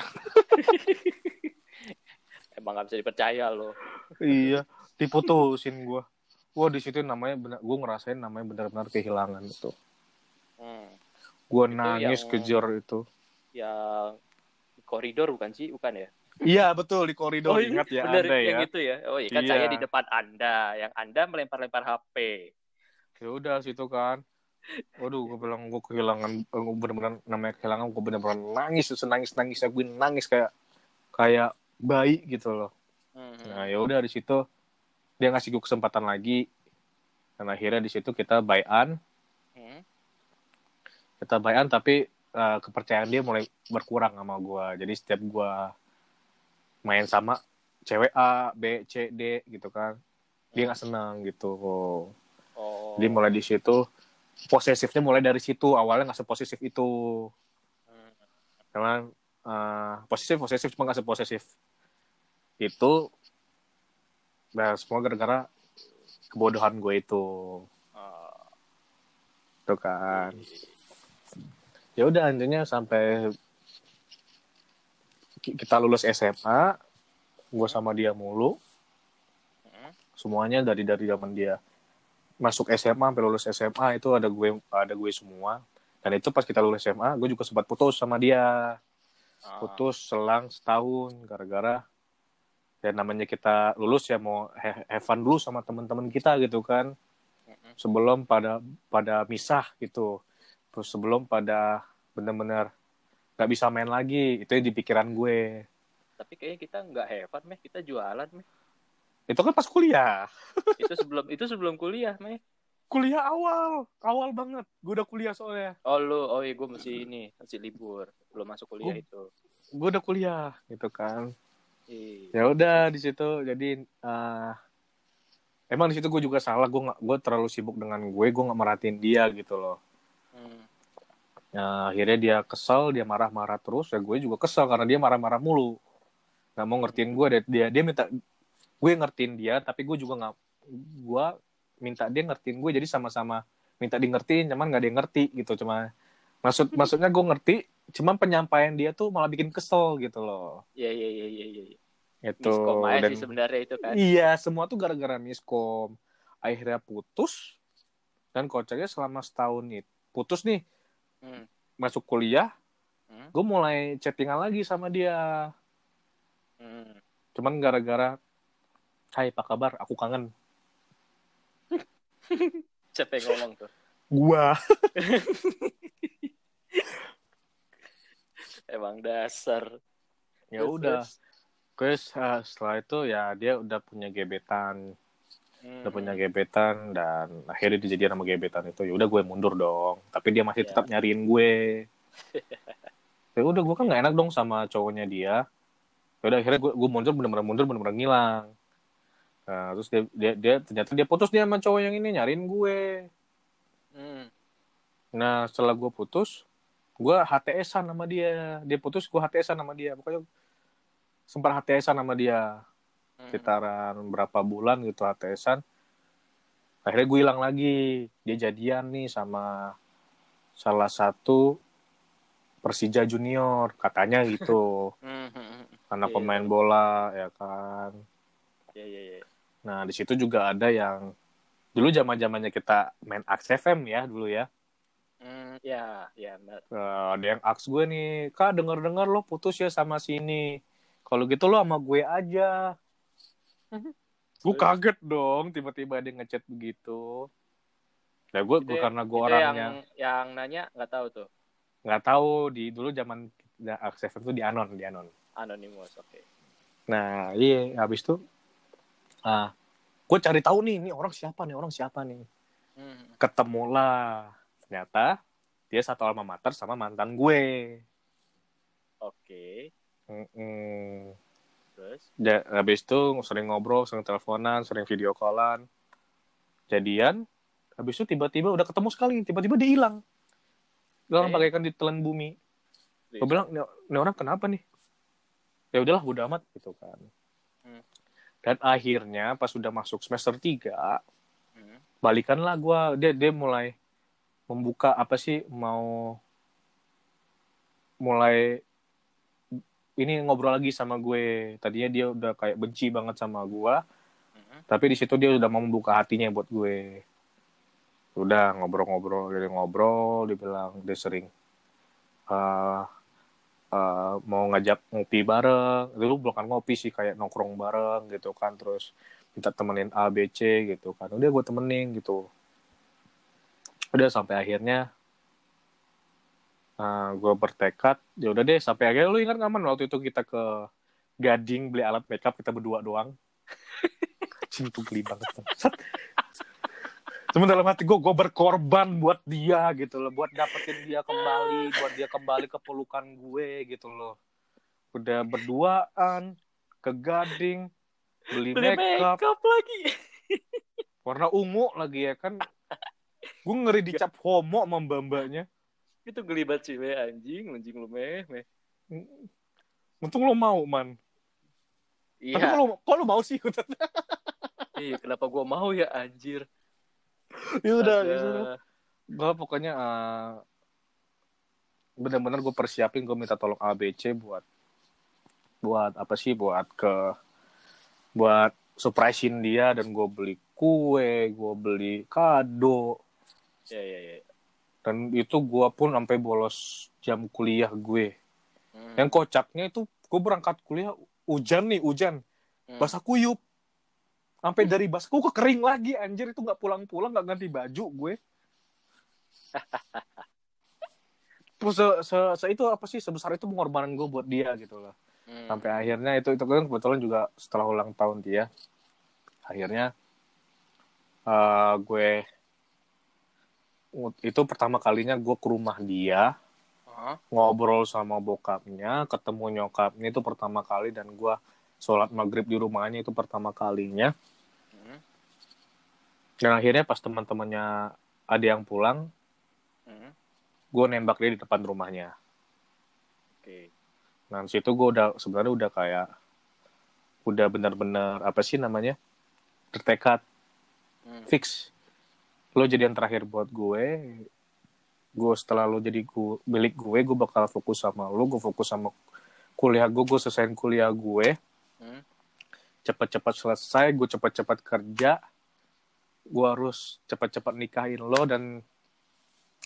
emang gak bisa dipercaya loh iya diputusin gue gue di situ namanya bener gue ngerasain namanya benar-benar kehilangan itu hmm. gue nangis yang, kejar itu yang koridor bukan sih bukan ya Iya betul di koridor oh, iya? ingat ya Bener, anda yang ya. itu ya. Oh iya kan iya. saya di depan anda, yang anda melempar-lempar HP. Ya udah situ kan. Waduh, gue bilang gue kehilangan, gue bener-bener namanya kehilangan, gue bener-bener nangis, senangis nangis ya gue nangis kayak kayak bayi gitu loh. Hmm. Nah ya udah di situ dia ngasih gue kesempatan lagi, dan akhirnya di situ kita bayan, hmm. kita bayan tapi uh, kepercayaan dia mulai berkurang sama gue. Jadi setiap gue main sama cewek A, B, C, D gitu kan, dia nggak senang gitu. Oh. Jadi mulai di situ posesifnya mulai dari situ awalnya nggak seposesif itu karena uh, posesif posesif cuma nggak seposesif itu nah semua gara-gara kebodohan gue itu uh. tuh kan ya udah intinya sampai kita lulus SMA gue sama dia mulu. Semuanya dari dari zaman dia masuk SMA sampai lulus SMA itu ada gue ada gue semua. Dan itu pas kita lulus SMA gue juga sempat putus sama dia. Ah. putus selang setahun gara-gara ya namanya kita lulus ya mau have fun dulu sama teman-teman kita gitu kan. Sebelum pada pada misah gitu. Terus sebelum pada benar-benar nggak bisa main lagi itu di pikiran gue tapi kayaknya kita nggak fun meh kita jualan meh itu kan pas kuliah. <laughs> itu sebelum itu sebelum kuliah, Mei. Kuliah awal, awal banget. Gue udah kuliah soalnya. Oh lu, oh iya gue masih ini, masih libur, belum masuk kuliah gua, itu. Gue udah kuliah, gitu kan. Iya. Ya udah di situ, jadi uh, emang di situ gue juga salah. Gue nggak, gue terlalu sibuk dengan gue, gue nggak merhatiin dia gitu loh. Hmm. Nah, akhirnya dia kesel, dia marah-marah terus. Ya gue juga kesel karena dia marah-marah mulu. Gak mau ngertiin gue, dia dia minta gue ngertiin dia tapi gue juga nggak gue minta dia ngertiin gue. Jadi sama-sama minta di ngertiin cuman nggak dia ngerti gitu. Cuma maksud maksudnya gue ngerti cuman penyampaian dia tuh malah bikin kesel gitu loh. Iya iya iya iya iya. Itu dan, sih sebenarnya itu kan. iya semua tuh gara-gara miskom. Akhirnya putus dan kocaknya selama setahun itu putus nih hmm. masuk kuliah hmm. gue mulai chattingan lagi sama dia hmm. cuman gara-gara Hai, apa kabar? Aku kangen. <laughs> Siapa yang ngomong tuh? Gua. <laughs> Emang dasar. Ya udah. Terus uh, setelah itu ya dia udah punya gebetan. Hmm. Udah punya gebetan dan akhirnya dijadian sama gebetan itu. Ya udah gue mundur dong. Tapi dia masih yeah. tetap nyariin gue. <laughs> ya udah gue kan gak enak dong sama cowoknya dia. Ya udah akhirnya gue, gue mundur bener-bener mundur bener-bener ngilang Nah, terus dia, dia, dia ternyata dia putus dia sama cowok yang ini nyariin gue. Hmm. Nah, setelah gue putus, gue HTS-an sama dia. Dia putus, gue HTS-an sama dia. Pokoknya sempat HTS-an sama dia. Sekitaran berapa bulan gitu HTS-an. Akhirnya gue hilang lagi. Dia jadian nih sama salah satu Persija Junior, katanya gitu. Hmm, hmm, Karena iya, pemain bola, ya kan. Iya, iya, iya. Nah, di situ juga ada yang dulu zaman zamannya kita main Ax FM ya dulu ya. Ya, ya. Uh, ada yang Ax gue nih, kak denger dengar lo putus ya sama sini. Kalau gitu lo sama gue aja. Gue kaget dong, tiba-tiba dia ngechat begitu. Ya gue, gue karena gue orangnya. Yang, yang nanya nggak tahu tuh. Nggak tahu di dulu zaman FM tuh di anon, di anon. Anonymous, oke. Okay. Nah, iya, habis itu ah gue cari tahu nih ini orang siapa nih orang siapa nih hmm. ketemulah ternyata dia satu alma mater sama mantan gue oke okay. Terus ya, habis itu sering ngobrol sering teleponan sering video callan jadian habis itu tiba-tiba udah ketemu sekali tiba-tiba dia hilang hilang okay. bagaikan ditelan bumi gue bilang ini orang kenapa nih ya udahlah udah amat gitu kan hmm. Dan akhirnya pas sudah masuk semester 3, hmm. balikanlah gue. Dia, dia mulai membuka apa sih mau mulai ini ngobrol lagi sama gue. Tadinya dia udah kayak benci banget sama gue Mhm. tapi di situ dia udah mau membuka hatinya buat gue. Udah ngobrol-ngobrol dari ngobrol dia bilang dia sering eh eh, mau ngajak ngopi bareng. Dulu bukan ngopi sih kayak nongkrong bareng gitu kan terus minta temenin A B C gitu kan. Udah gue temenin gitu. Udah sampai akhirnya eh, gue bertekad ya udah deh sampai akhirnya lu ingat nggak man waktu itu kita ke Gading beli alat makeup kita berdua doang <laughs> Anjing tuh geli banget. Cuma dalam hati gue, gue berkorban buat dia gitu loh, buat dapetin dia kembali, buat dia kembali ke pelukan gue gitu loh. Udah berduaan ke Gading, beli, Beli makeup, makeup lagi. warna ungu lagi ya kan. Gue ngeri dicap homo sama mbak-mbaknya. Itu gelibat sih, meh anjing, anjing lu meh, meh. Untung lo mau, man. Tapi Iya, kok lo, kok lo mau sih? <laughs> iya, kenapa gua mau ya anjir? ya udah, ya udah. gue pokoknya eh, bener-bener gue persiapin gue minta tolong ABC buat buat apa sih buat ke buat surprisein dia dan gue beli kue gue beli kado Ya, ya, ya. Dan itu gue pun sampai bolos jam kuliah gue. Hmm. yang kocaknya itu gue berangkat kuliah hujan nih hujan. Hmm. basah kuyup. Sampai dari basah gue kering lagi anjir. Itu nggak pulang-pulang nggak ganti baju gue. <laughs> Terus se, se, se- itu apa sih sebesar itu pengorbanan gue buat dia gitu loh. Hmm. sampai akhirnya itu itu kan kebetulan juga setelah ulang tahun dia akhirnya eh, gue itu pertama kalinya gue ke rumah dia Hah? ngobrol sama bokapnya ketemu nyokapnya itu pertama kali dan gue sholat maghrib di rumahnya itu pertama kalinya Hmm. dan akhirnya pas teman-temannya ada yang pulang Hmm. gue nembak dia di depan rumahnya Oke. nah di situ gue udah sebenarnya udah kayak udah benar-benar apa sih namanya bertekad Hmm. fix lo jadi yang terakhir buat gue gue setelah lo jadi gue milik gue gue bakal fokus sama lo gue fokus sama kuliah gue gue selesaiin kuliah gue Hmm. cepat-cepat selesai gue cepat-cepat kerja gue harus cepat-cepat nikahin lo dan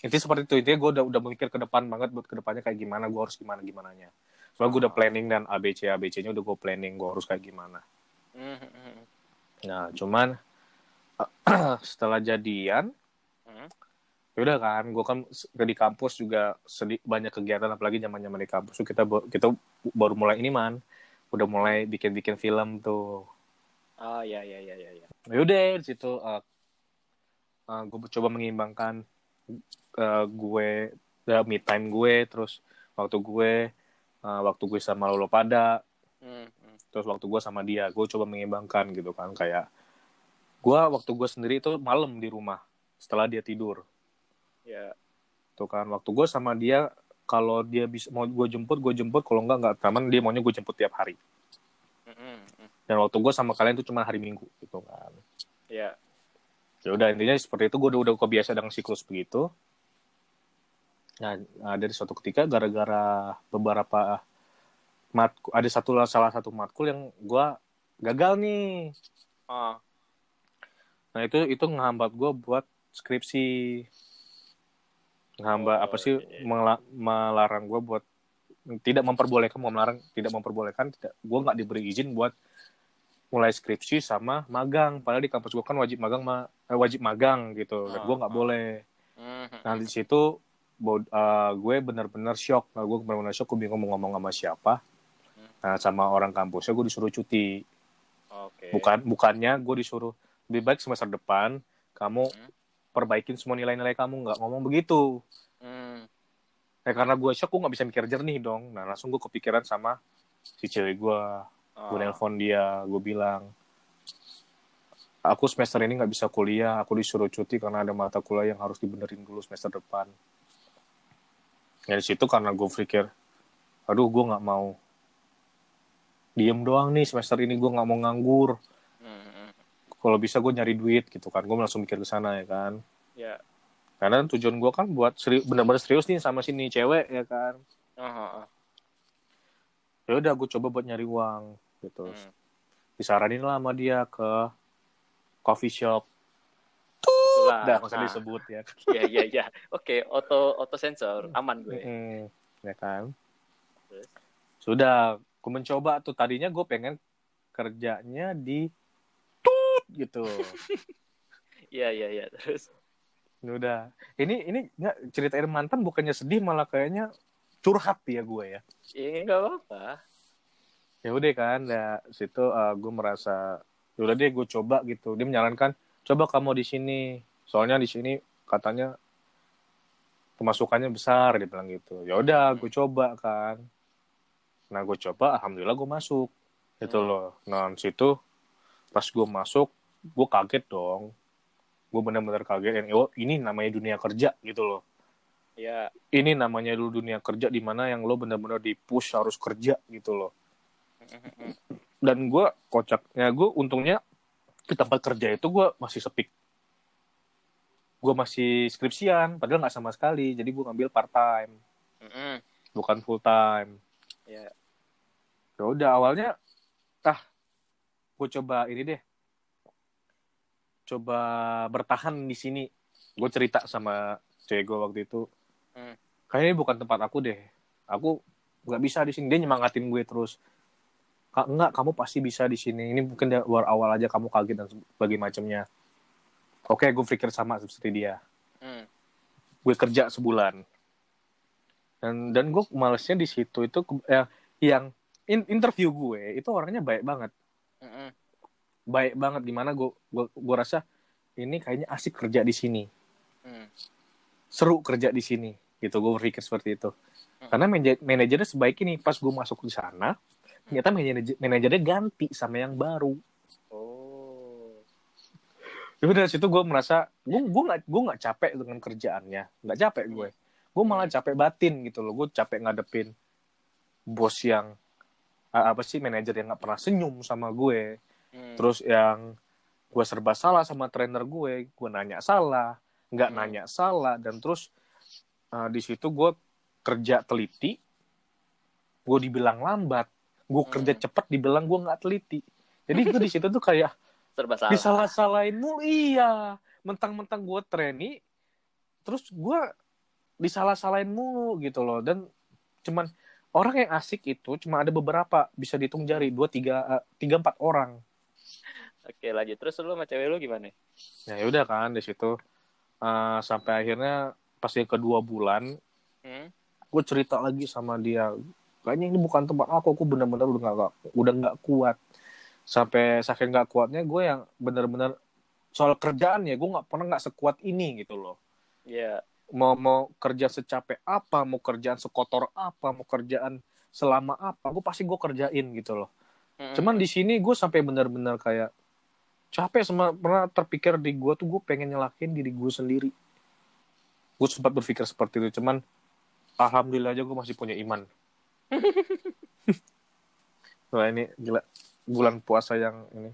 intinya seperti itu intinya gue udah udah mikir ke depan banget buat ke depannya kayak gimana gue harus gimana gimana nya soalnya gue udah planning dan ABC ABC nya udah gue planning gue harus kayak gimana Hmm. hmm, hmm. nah cuman <clears throat> setelah jadian Hmm. ya udah kan gue kan di kampus juga sedih banyak kegiatan apalagi zaman zaman di kampus kita kita baru mulai ini man udah mulai bikin bikin film tuh Ah, ya, ya, ya, ya, ya. ya udah di situ uh, gue coba mengimbangkan uh, gue uh, me time gue terus waktu gue uh, waktu gue sama lo pada Hmm. hmm. terus waktu gue sama dia gue coba mengimbangkan gitu kan kayak gue waktu gue sendiri itu malam di rumah setelah dia tidur. Ya. tuh kan waktu gue sama dia kalau dia bisa mau gue jemput gue jemput kalau enggak nggak taman dia maunya gue jemput tiap hari. Dan waktu gue sama kalian itu cuma hari minggu gitu kan. Ya. ya udah intinya seperti itu gue udah udah kebiasa dengan siklus begitu. Nah nah, dari suatu ketika gara-gara beberapa matku ada satu salah satu matkul yang gue gagal nih. Ah. Nah itu itu ngehambat gue buat skripsi ngehambat Oh, apa sih iya, iya. mela- melarang gue buat tidak memperbolehkan mau melarang tidak memperbolehkan tidak gue nggak diberi izin buat mulai skripsi sama magang padahal di kampus gue kan wajib magang ma- eh, wajib magang gitu dan gue nggak ah. boleh Hmm. hmm, nah di situ eh, gue benar-benar shock nah, gue benar-benar shock gue bingung mau ngomong sama siapa Hmm. nah sama orang kampusnya gue disuruh cuti Oke. bukan bukannya gue disuruh lebih baik semester depan kamu Hmm. perbaikin semua nilai-nilai kamu nggak ngomong begitu Hmm. ya karena gue shock gue nggak bisa mikir jernih dong nah langsung gue kepikiran sama si cewek gue Ah. gue nelpon dia gue bilang aku semester ini nggak bisa kuliah aku disuruh cuti karena ada mata kuliah yang harus dibenerin dulu semester depan ya di situ karena gue pikir aduh gue nggak mau diem doang nih semester ini gue nggak mau nganggur. Kalau bisa gue nyari duit gitu kan gue langsung mikir ke sana ya kan Ya. karena tujuan gue kan buat seri, benar-benar serius nih sama sini cewek ya kan uh, uh, ya udah gue coba buat nyari uang gitu hmm. disaranin lah sama dia ke coffee shop Itulah. udah nggak usah Nah, disebut ya Iya <laughs> iya iya. Oke, auto auto sensor aman gue. Mm, ya kan Terus? sudah gue mencoba tuh tadinya gue pengen kerjanya di gitu. Iya iya iya. Terus. Udah. Ini ini nggak ceritain mantan bukannya sedih malah kayaknya curhat ya gue ya. Ya nggak apa-apa. ya udah kan ya situ uh, gue merasa ya udah deh gue coba gitu. Dia menyarankan coba kamu di sini. Soalnya di sini katanya pemasukannya besar dia bilang gitu. Ya udah gue coba kan. Nah gue coba alhamdulillah gue masuk. Gitu Hmm. loh. Nah situ pas gue masuk gue kaget dong. Gue benar-benar kaget. Yang oh, ini namanya dunia kerja gitu loh. Ya. ini namanya dulu dunia kerja di mana yang lo benar-benar di push harus kerja gitu loh. <laughs> Dan gue kocaknya gue untungnya di tempat kerja itu gue masih sepi gue masih skripsian padahal nggak sama sekali. Jadi gue ngambil part time Mm-mm. bukan full time Ya. ya udah awalnya ah gue coba ini deh coba bertahan di sini. Gue cerita sama cewek gue waktu itu. Hmm. kayaknya ini bukan tempat aku deh. Aku nggak bisa di sini. Dia nyemangatin gue terus. Kak, enggak kamu pasti bisa di sini. Ini mungkin dari awal aja kamu kaget dan sebagainya macamnya. Oke gue pikir sama seperti dia. Mm. gue kerja sebulan. Dan dan gue malesnya di situ itu eh, yang in- interview gue itu orangnya baik banget. Mm-mm. Baik banget di mana gue gue gue rasa ini kayaknya asik kerja di sini. Mm. seru kerja di sini gitu. Gue berpikir seperti itu. Hmm. karena manajer manajernya sebaik ini pas gue masuk di sana ternyata manajer manajernya ganti sama yang baru. Oh. dari situ gue merasa gue gue nggak gue nggak capek dengan kerjaannya. Nggak capek gue. Gue malah capek batin gitu loh. Gue capek ngadepin bos yang apa sih manajer yang nggak pernah senyum sama gue Mm. terus yang gue serba salah sama trainer gue gue nanya salah nggak Hmm. nanya salah dan terus uh, di situ gue kerja teliti gue dibilang lambat gue Hmm. kerja cepat dibilang gue nggak teliti jadi gue di situ tuh kayak <laughs> serba salah. disalah-salahin mulu iya mentang-mentang gue trainee terus gue disalah-salahin mulu gitu loh dan cuman orang yang asik itu cuma ada beberapa bisa dihitung jari dua tiga eh, tiga empat orang Oke lanjut terus lu sama cewek lu gimana? ya udah kan di situ eh, sampai akhirnya pas yang kedua bulan Hmm? gue cerita lagi sama dia kayaknya ini bukan tempat aku aku benar-benar udah nggak udah nggak kuat sampai saking nggak kuatnya gue yang benar-benar soal kerjaan ya gue nggak pernah nggak sekuat ini gitu loh Ya. mau mau kerja secapek apa mau kerjaan sekotor apa mau kerjaan selama apa gue pasti gue kerjain gitu loh Mm-mm. cuman di sini gue sampai benar-benar kayak capek sama pernah terpikir di gue tuh gue pengen nyelakin diri gue sendiri. Gue sempat berpikir seperti itu cuman alhamdulillah aja gue masih punya iman. <laughs> Wah ini gila bulan puasa yang ini.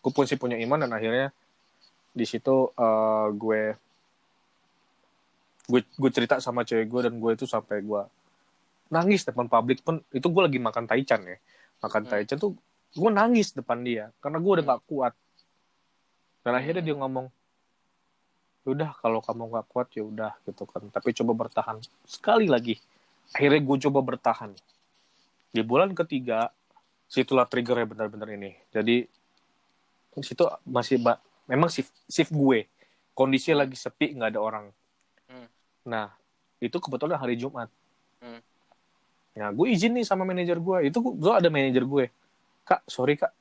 Gue pun sih punya iman dan akhirnya di situ eh, gue gue gue cerita sama cewek gue dan gue itu sampai gue nangis depan publik pun itu gue lagi makan taichan ya. Makan Hmm. taichan tuh gue nangis depan dia karena gue udah Hmm. gak kuat dan akhirnya dia ngomong udah kalau kamu gak kuat ya udah gitu kan. Tapi coba bertahan sekali lagi. Akhirnya gue coba bertahan. Di bulan ketiga situlah triggernya benar-benar ini. Jadi di situ masih ba- memang shift shift gue. Kondisi lagi sepi nggak ada orang. Hmm. nah itu kebetulan hari Jumat. Hmm. nah gue izin nih sama manajer gue itu gue ada manajer gue. Kak sorry kak.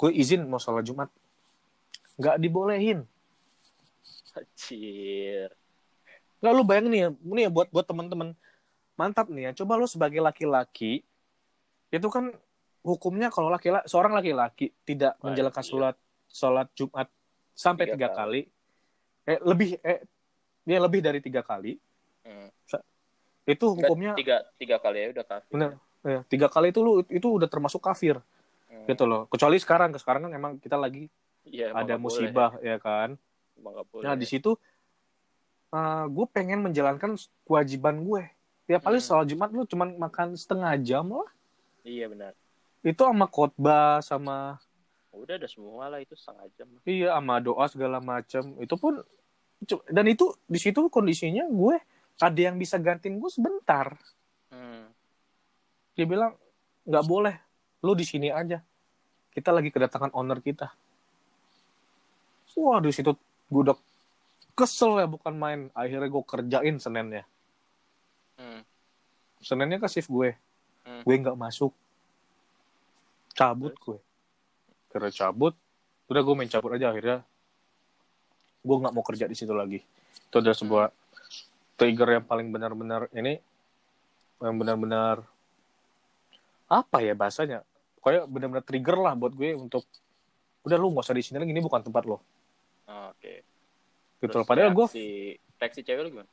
Gue izin mau sholat Jumat nggak dibolehin Anjir. nggak lu bayangin nih ya ini ya buat buat teman-teman mantap nih ya coba lu sebagai laki-laki itu kan hukumnya kalau laki-laki seorang laki-laki tidak Wah, menjalankan iya. sholat sholat Jumat sampai Tiga tiga kali eh lebih eh ya lebih dari tiga kali Hmm. itu hukumnya tiga tiga kali ya udah kafir. bener ya, tiga kali itu lu itu udah termasuk kafir Hmm. gitu loh kecuali sekarang sekarang kan emang kita lagi Emang ada musibah ya kan boleh. Boleh. nah di situ uh, gue pengen menjalankan kewajiban gue tiap kali Hmm. sholat jumat lu cuman makan setengah jam lah Iya benar. itu sama khotbah sama Udah ada semua lah itu setengah jam. iya sama doa segala macam itu pun dan itu di situ kondisinya gue ada yang bisa gantiin gue sebentar Hmm. dia bilang nggak boleh lu di sini aja kita lagi kedatangan owner kita wah di situ gue udah kesel ya bukan main. Akhirnya gue kerjain seninnya. Hmm. seninnya ke shift gue. Hmm. gue nggak masuk. Cabut gue. Karena cabut udah gue main cabut aja akhirnya. Gue nggak mau kerja di situ lagi. Itu adalah sebuah trigger yang paling benar-benar ini yang benar-benar apa ya bahasanya? Kayak benar-benar trigger lah buat gue untuk udah lu nggak usah di sini lagi ini bukan tempat lo Oh, Oke. gitu Terus loh padahal gue reaksi, reaksi cewek lu gimana?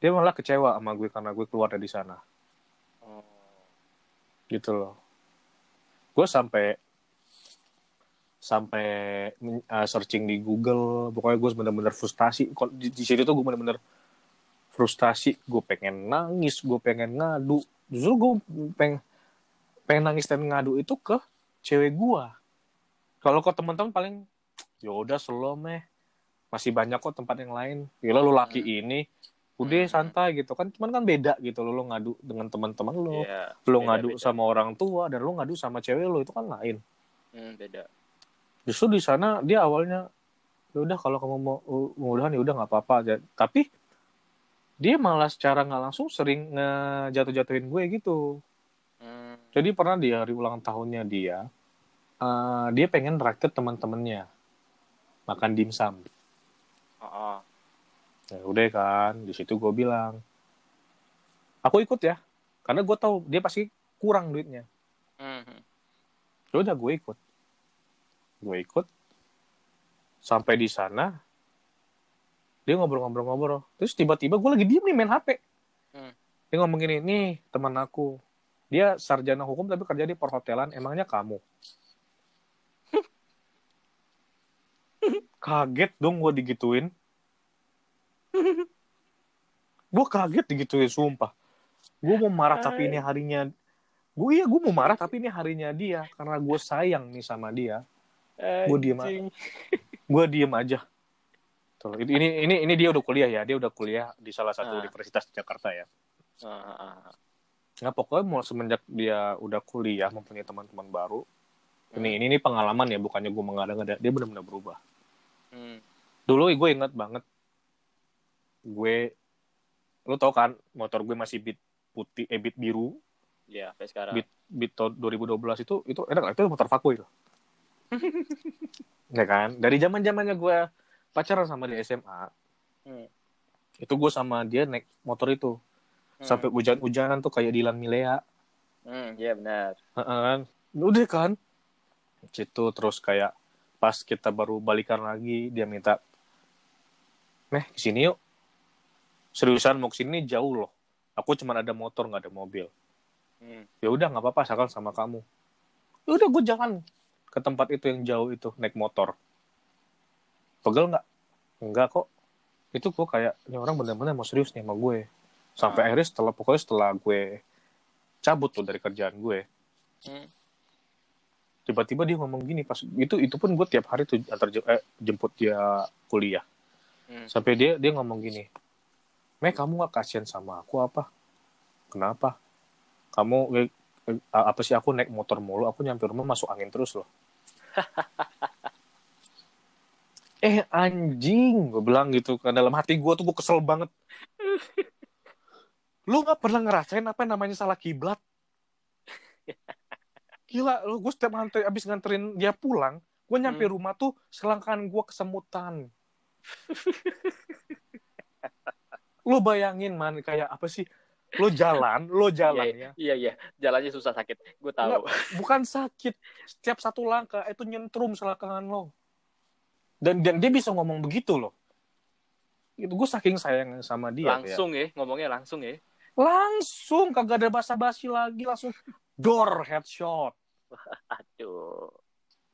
dia malah kecewa sama gue karena gue keluar dari sana Oh. gitu loh gue sampai sampai uh, searching di Google pokoknya gue bener-bener frustasi di, di situ tuh gue bener-bener frustasi gue pengen nangis gue pengen ngadu justru gue pengen pengen nangis dan ngadu itu ke cewek gue kalau ke teman-teman paling ya udah slow meh masih banyak kok tempat yang lain gila lu laki ini udah Hmm. santai gitu kan cuman kan beda gitu lo lo ngadu dengan teman-teman lo Iya. lo ngadu beda. sama orang tua dan lo ngadu sama cewek lo itu kan lain Hmm, beda. justru di sana dia awalnya ya udah kalau kamu mau mudahan ya udah nggak apa-apa aja tapi dia malah secara nggak langsung sering ngejatuh-jatuhin gue gitu Hmm. jadi pernah di hari ulang tahunnya dia eh, dia pengen raktir teman-temannya makan dimsum Oh, oh. ya udah kan di situ gue bilang aku ikut ya karena gue tahu dia pasti kurang duitnya. Hmm. ya udah gue ikut. Gue ikut. Sampai di sana dia ngobrol-ngobrol-ngobrol. Terus tiba-tiba gue lagi diem nih main hp Hmm. dia ngomong gini nih teman aku. Dia sarjana hukum tapi kerja di perhotelan emangnya kamu kaget dong gue digituin gue kaget digituin sumpah gue mau marah tapi ini harinya gue iya gue mau marah tapi ini harinya dia karena gue sayang nih sama dia Gua diem aja. Gue diem aja Tuh, ini ini ini dia udah kuliah ya dia udah kuliah di salah satu Ah. universitas di Jakarta ya Ah, ah, ah. nah pokoknya mau semenjak dia udah kuliah mempunyai teman-teman baru Hmm. ini ini ini pengalaman ya bukannya gue mengada-ngada dia benar-benar berubah Hmm. dulu gue inget banget gue lu tau kan motor gue masih bit putih eh bit biru Iya, sampai sekarang. Bit- bit tahun 2012 itu itu enak itu motor vaku itu ya kan dari zaman zamannya gue pacaran sama di SMA Hmm. itu gue sama dia naik motor itu Hmm. sampai hujan-hujanan tuh kayak Dilan Milea Hmm, iya benar. Heeh kan udah kan situ terus kayak pas kita baru balikan lagi dia minta meh ke sini yuk. Seriusan mau ke sini jauh loh. Aku cuma ada motor nggak ada mobil. Hmm. ya udah nggak apa-apa asalkan sama kamu. Ya udah gue jalan ke tempat itu yang jauh itu naik motor. Pegel nggak? Enggak kok. Itu gue kayak ini orang benar-benar mau serius nih sama gue. Sampai Ah. akhirnya setelah pokoknya setelah gue cabut tuh dari kerjaan gue Hmm. Tiba-tiba dia ngomong gini pas itu itu pun gue tiap hari tuh antar eh, jemput dia kuliah. Hmm. sampai dia dia ngomong gini Meh kamu gak kasihan sama aku apa? Kenapa? Kamu eh, eh, apa sih aku naik motor mulu aku nyampe rumah masuk angin terus loh. <laughs> Eh anjing gue bilang gitu kan dalam hati gue tuh gue kesel banget. <laughs> Lu nggak pernah ngerasain apa yang namanya salah kiblat <laughs> gila lu gue setiap nganter abis nganterin dia pulang gue nyampe Hmm. rumah tuh selangkangan gue kesemutan <laughs> lu bayangin man kayak apa sih lu jalan lu jalan ya Iya, iya. Jalannya susah sakit. Gue tahu. bukan sakit setiap satu langkah itu nyentrum selangkangan lo dan dan dia bisa ngomong begitu loh itu gue saking sayang sama dia kayak, langsung ya, ngomongnya langsung ya. langsung kagak ada basa-basi lagi langsung door headshot <laughs> Aduh.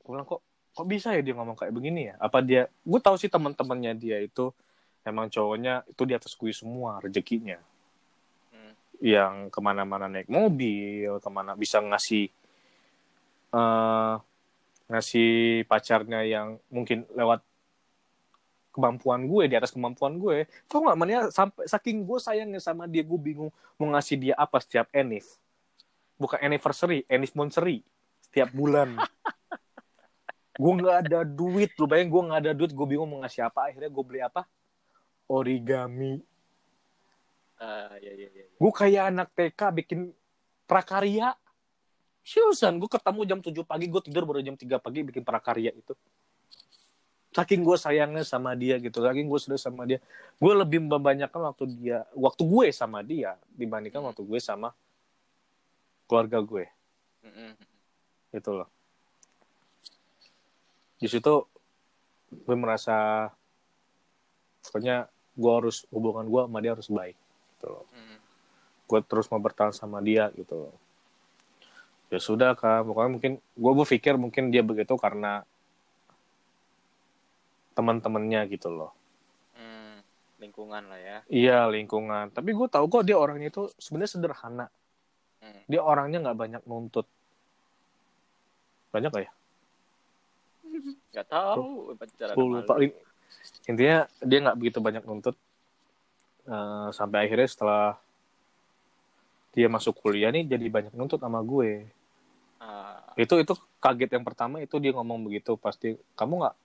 gue bilang kok kok bisa ya dia ngomong kayak begini ya? Apa dia gue tahu sih teman-temannya dia itu emang cowoknya itu di atas gue semua rezekinya. Hmm. yang ke mana-mana naik mobil ke mana bisa ngasih eh ngasih pacarnya yang mungkin lewat kemampuan gue di atas kemampuan gue. Tau nggak mannya sampai saking gue sayangnya sama dia gue bingung mau ngasih dia apa setiap enif. Bukan anniversary anniversary setiap bulan. Gue nggak ada duit lu bayang gue nggak ada duit gue bingung mau ngasih apa akhirnya gue beli apa? Origami. Ah, ya, ya, ya. gue kayak anak TK bikin prakarya. Seriusan gue ketemu jam 7 pagi gue tidur baru jam 3 pagi bikin prakarya itu. Saking gue sayangnya sama dia gitu saking gue sudah sama dia. Gue lebih membanyakan waktu dia waktu gue sama dia dibandingkan waktu gue sama keluarga gue. Mm-mm. Gitu loh di situ gue merasa pokoknya gue harus hubungan gue sama dia harus baik gitu loh Mm. gue terus mau bertahan sama dia gitu loh ya sudah kan pokoknya mungkin gue berpikir mungkin dia begitu karena teman-temannya gitu loh Mm. Lingkungan lah ya. iya lingkungan tapi gue tahu kok dia orangnya itu sebenarnya sederhana Mm. dia orangnya nggak banyak nuntut banyak gak ya. Gak tahu sama lupa lu. intinya dia nggak begitu banyak nuntut. Eh, sampai akhirnya setelah dia masuk kuliah nih jadi banyak nuntut sama gue. Ah, itu itu kaget yang pertama itu dia ngomong begitu. Pasti kamu nggak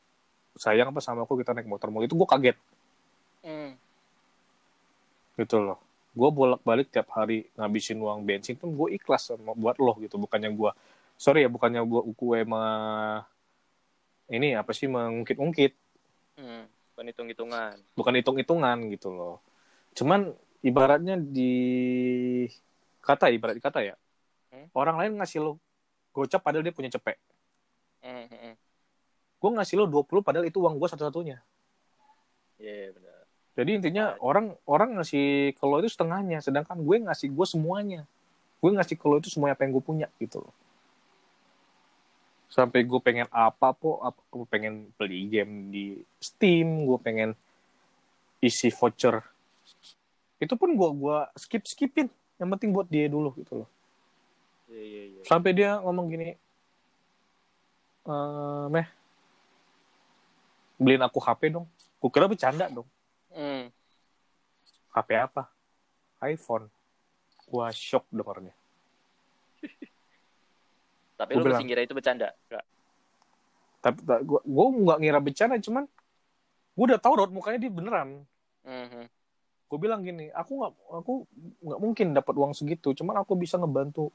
sayang apa sama aku kita naik motor mulu? Itu gue kaget. Mm. gitu loh. Gue bolak balik tiap hari ngabisin uang bensin pun gue ikhlas sama buat lo gitu bukannya gue sorry ya bukannya gue mah ini apa sih mengungkit-ungkit Mm. Bukan hitung-hitungan. bukan hitung-hitungan gitu loh cuman ibaratnya di kata ibarat kata ya Hmm? orang lain ngasih lo gocap padahal dia punya cepek Mm, mm, mm. gue ngasih lo 20 padahal itu uang gue satu-satunya Iya benar. Jadi intinya orang orang ngasih lo itu setengahnya, sedangkan gue ngasih gue semuanya. Gue ngasih lo itu semua apa yang gue punya gitu loh. Sampai gue pengen apa po, apa, gue pengen beli game di Steam, gue pengen isi voucher. Itu pun gue gua skip skipin. Yang penting buat dia dulu gitu loh. Iya iya iya. Sampai dia ngomong gini, eh meh, beliin aku HP dong. Gue kira bercanda dong. Mm. HP apa? iPhone. Gua shock dengarnya. Tapi Gua lu bilang. masih ngira itu bercanda? Enggak. Tapi ta- gua gua nggak ngira bercanda, cuman gua udah tahu raut mukanya dia beneran. Mhm. Gue bilang gini, aku nggak aku nggak mungkin dapat uang segitu, cuman aku bisa ngebantu.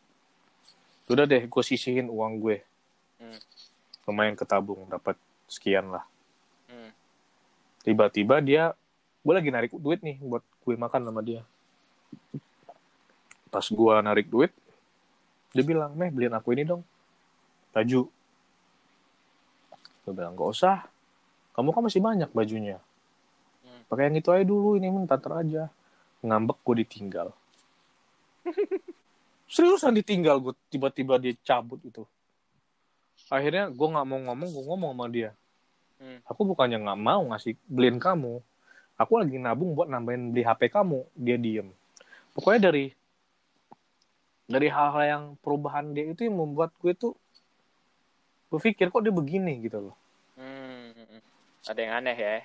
Udah deh, gue sisihin uang gue. Hmm. Lumayan ketabung, dapat sekian lah. Mm. Tiba-tiba dia, gue lagi narik duit nih buat gue makan sama dia. Pas gue narik duit, dia bilang, meh beliin aku ini dong. Baju. Gue bilang, gak usah. Kamu kan masih banyak bajunya. Hmm. Pakai yang itu aja dulu, ini minta aja. Ngambek gue ditinggal. <laughs> Seriusan ditinggal gue, tiba-tiba dia cabut itu. Akhirnya gue nggak mau ngomong, gue ngomong sama dia. Hmm. Aku bukannya nggak mau ngasih beliin kamu. Aku lagi nabung buat nambahin beli HP kamu. Dia diem. Pokoknya dari dari hal-hal yang perubahan dia itu yang membuat gue tuh berpikir kok dia begini gitu loh. Mm, mm, mm. Ada yang aneh ya?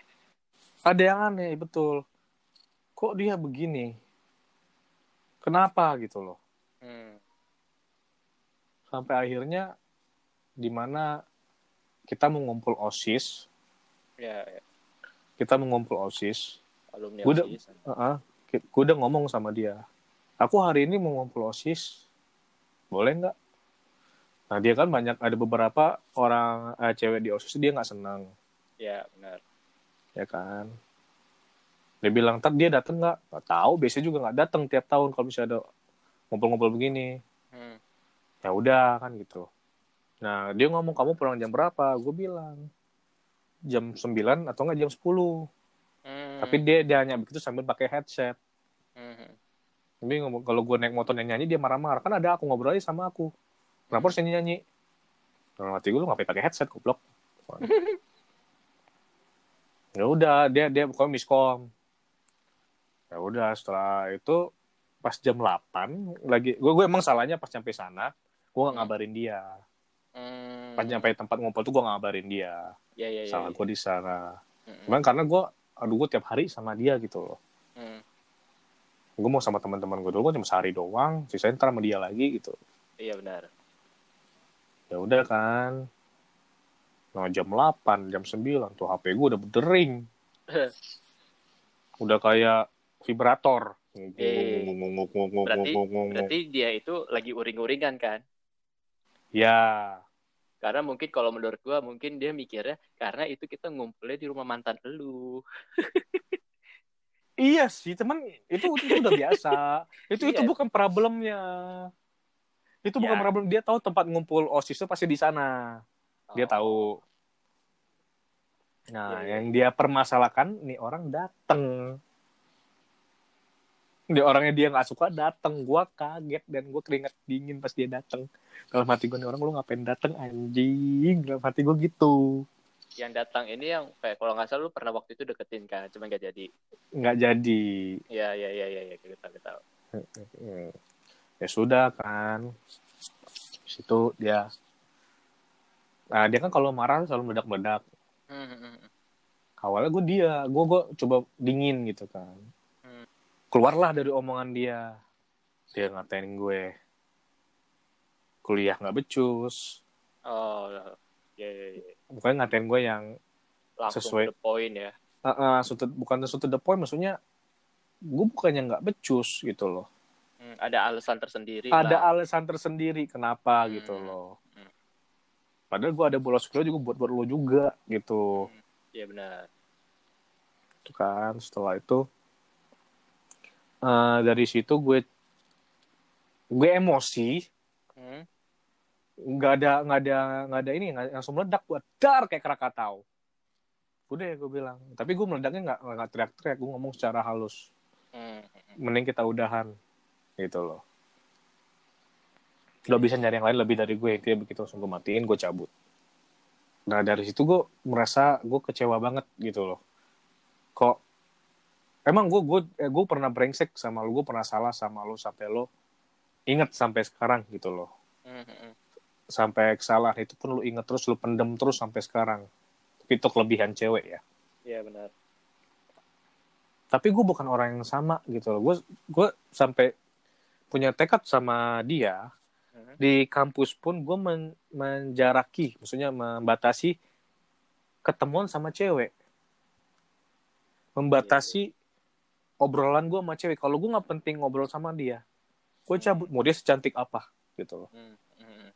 Ada yang aneh betul. Kok dia begini? Kenapa gitu loh? Mm. Sampai akhirnya di mana kita mengumpul osis, Ya, ya. kita mengumpul osis, alumni Gua udah- OSIS. Heeh. gue udah ngomong sama dia. Aku hari ini mau ngumpul OSIS. Boleh nggak? Nah dia kan banyak ada beberapa orang eh, cewek di OSIS dia nggak senang, Ya, benar. ya kan? Dia bilang, "Ntar dia dateng nggak?" Nggak tahu, biasanya juga nggak datang tiap tahun kalau misalnya ada ngumpul-ngumpul begini. Hmm. Ya udah kan gitu. Nah dia ngomong kamu pulang jam berapa? Gue bilang jam 9 atau nggak jam 10. Hmm. Tapi dia dia hanya begitu sambil pakai headset. Hmm. Tapi kalau gue naik motor nyanyi dia marah-marah kan ada aku ngobrol aja sama aku. Kenapa harus nyanyi nyanyi? Dalam hati gue lu ngapain pakai headset goblok? <laughs> ya udah dia dia pokoknya miskom ya udah setelah itu pas jam 8 lagi gue gue emang salahnya pas sampai sana gue gak Hmm. ngabarin dia Hmm. pas nyampe tempat ngumpul tuh gue gak ngabarin dia Ya ya ya. salah ya. gue di sana Mm-mm. cuman karena gue aduh gue tiap hari sama dia gitu loh Hmm. gue mau sama teman-teman gue dulu gue cuma sehari doang sisain ntar sama dia lagi gitu Iya benar. Ya udah kan. Nah jam 8 jam 9 tuh HP gue udah berdering. Udah kayak vibrator. Eh, berarti- Berarti dia itu lagi uring-uringan kan? ya. Karena mungkin kalau menurut gua mungkin dia mikirnya karena itu kita ngumpulnya di rumah mantan lu. iya sih teman itu itu udah biasa. Itu itu Iya. bukan problemnya itu bukan Ya. problem dia tahu tempat ngumpul osis itu pasti di sana dia Oh. tahu nah Iya, iya. yang dia permasalahkan nih orang dateng dia orangnya dia nggak suka dateng gua kaget dan gua keringat dingin pas dia dateng dalam hati gue nih orang lu ngapain dateng anjing dalam hati gue gitu Yang datang ini yang kayak kalau nggak salah lu pernah waktu itu deketin kan, cuma nggak jadi. nggak jadi Iya iya iya iya ya, kita tahu kita. Ya sudah kan situ dia nah dia kan kalau marah selalu meledak-meledak Hmm, hmm, hmm. awalnya gue dia gue gue coba dingin gitu kan keluarlah dari omongan dia dia ngatain gue kuliah nggak becus Oh, ya ya ya. bukan ngatain gue yang Langsung Sesuai. point ya. uh, uh, bukan suatu the point maksudnya gue bukannya nggak becus gitu loh Hmm, ada alasan tersendiri ada lah. alasan tersendiri kenapa Hmm. gitu loh Hmm. padahal gue ada bolos kuliah juga buat buat lo juga gitu Iya benar. Itu kan setelah itu eh, dari situ gue gue emosi Hmm. nggak ada nggak ada nggak ada ini nggak langsung meledak gue dar kayak Krakatau udah ya gue bilang tapi gue meledaknya nggak nggak teriak-teriak gue ngomong secara halus Hmm. mending kita udahan gitu loh. Lo bisa nyari yang lain lebih dari gue. Dia begitu langsung gue matiin gue cabut. Nah dari situ gue merasa gue kecewa banget gitu loh. Kok emang gue gue eh, gue pernah brengsek sama lo gue pernah salah sama lo sampai lo inget sampai sekarang gitu loh. Hmm, hmm, hmm. sampai kesalahan itu pun lo inget terus lo pendem terus sampai sekarang. Itu kelebihan cewek ya. Iya benar. tapi gue bukan orang yang sama gitu loh. Gue gue sampai punya tekad sama dia Hmm. di kampus pun gue men- menjaraki maksudnya membatasi ketemuan sama cewek. Membatasi obrolan gue sama cewek. Kalau gue nggak penting ngobrol sama dia gue cabut. Mau dia secantik apa gitu loh. Hmm, hmm, hmm.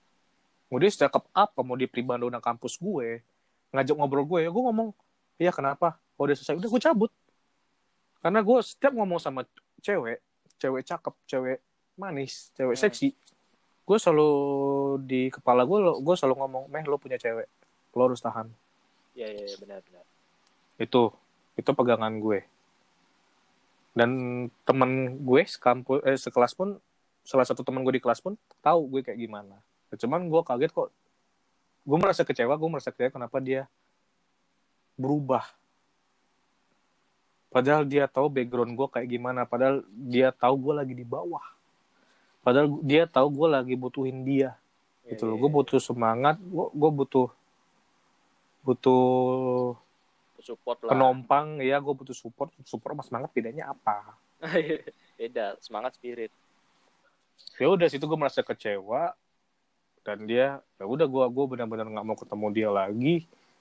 mau dia secakep apa mau dia pribadona kampus gue ngajak ngobrol gue ya gue ngomong iya kenapa? Kalau udah selesai udah gue cabut. Karena gue setiap ngomong sama cewek cewek cakep cewek manis cewek Hmm. seksi. Gue selalu di kepala gue lo- gue selalu ngomong meh lo punya cewek lo harus tahan. Iya iya iya, benar benar. itu itu pegangan gue. Dan temen gue sekampus eh, sekelas pun salah satu temen gue di kelas pun tahu gue kayak gimana. Cuman gue kaget kok gue merasa kecewa gue merasa kecewa kenapa dia berubah. Padahal dia tahu background gue kayak gimana padahal dia tahu gue lagi di bawah padahal dia tahu gue lagi butuhin dia Iya, gitu loh iya, gue iya. butuh semangat gue gue butuh butuh support lah. penumpang ya gue butuh support support sama semangat bedanya apa <laughs> Beda semangat spirit. ya udah situ gue merasa kecewa dan dia ya udah gue gue benar-benar nggak mau ketemu dia lagi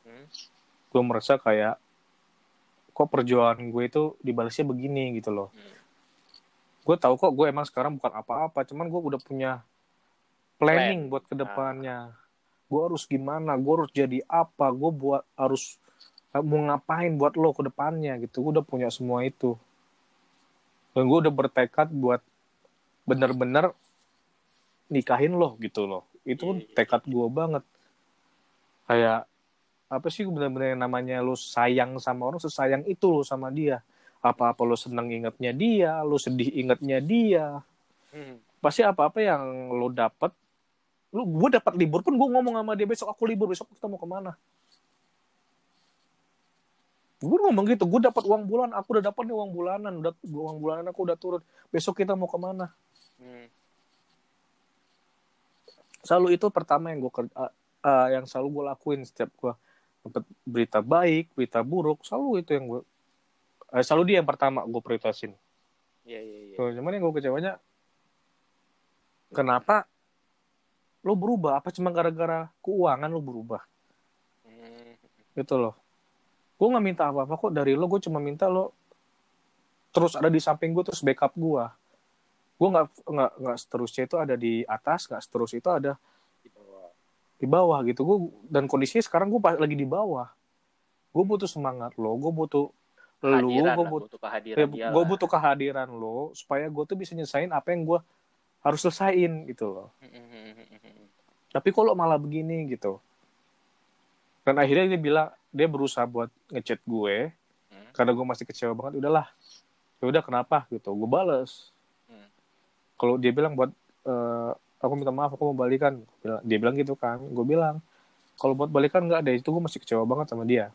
Hmm. gue merasa kayak kok perjuangan gue itu dibalasnya begini gitu loh Hmm. Gue tahu kok gue emang sekarang bukan apa-apa cuman gue udah punya planning Plan. buat ke depannya. Gue harus gimana gue harus jadi apa gue buat harus mau ngapain buat lo ke depannya gitu. Gue udah punya semua itu. Dan gue udah bertekad buat bener-bener nikahin lo gitu loh. Itu Iya, iya, tekad gue banget. Kayak apa sih bener-bener namanya lo sayang sama orang sesayang itu lo sama dia apa-apa lo seneng ingetnya dia lo sedih ingetnya dia. Hmm. pasti apa-apa yang lo dapat lu gue dapat libur pun gue ngomong sama dia besok aku libur besok kita mau ke mana? Gue ngomong gitu gue dapat uang bulan aku udah dapat nih uang bulanan udah uang bulanan aku udah turun. Besok kita mau ke mana? Hmm. selalu itu pertama yang gue kerja uh, yang selalu gue lakuin setiap gue dapat berita baik berita buruk selalu itu yang gue uh, selalu dia yang pertama gue prioritasin. Iya, iya, iya. Tuh, cuman yang gue kecewanya kenapa lo berubah? Apa cuma gara-gara keuangan lo berubah? Hmm. gitu loh. Gue nggak minta apa-apa kok. Dari lo gue cuma minta lo terus ada di samping gue terus backup gue gue nggak nggak nggak seterusnya itu ada di atas nggak seterus itu ada Di bawah. di bawah gitu. Gue dan kondisinya sekarang gue lagi di bawah. Gue butuh semangat lo gue butuh Kehadiran gue lah, butuh kehadiran ya, dia gue butuh kehadiran lo supaya gue tuh bisa nyesain apa yang gue harus selesain gitu loh. Hmm, hmm, hmm, tapi kalau malah begini gitu. Dan akhirnya dia bilang dia berusaha buat ngechat gue Hmm. karena gue masih kecewa banget udahlah. Ya udah kenapa? gitu. Gue bales. Hmm. kalau dia bilang buat eh, aku minta maaf aku mau balikan. Dia bilang gitu kan. Gue bilang kalau buat balikan nggak ada itu gue masih kecewa banget sama dia.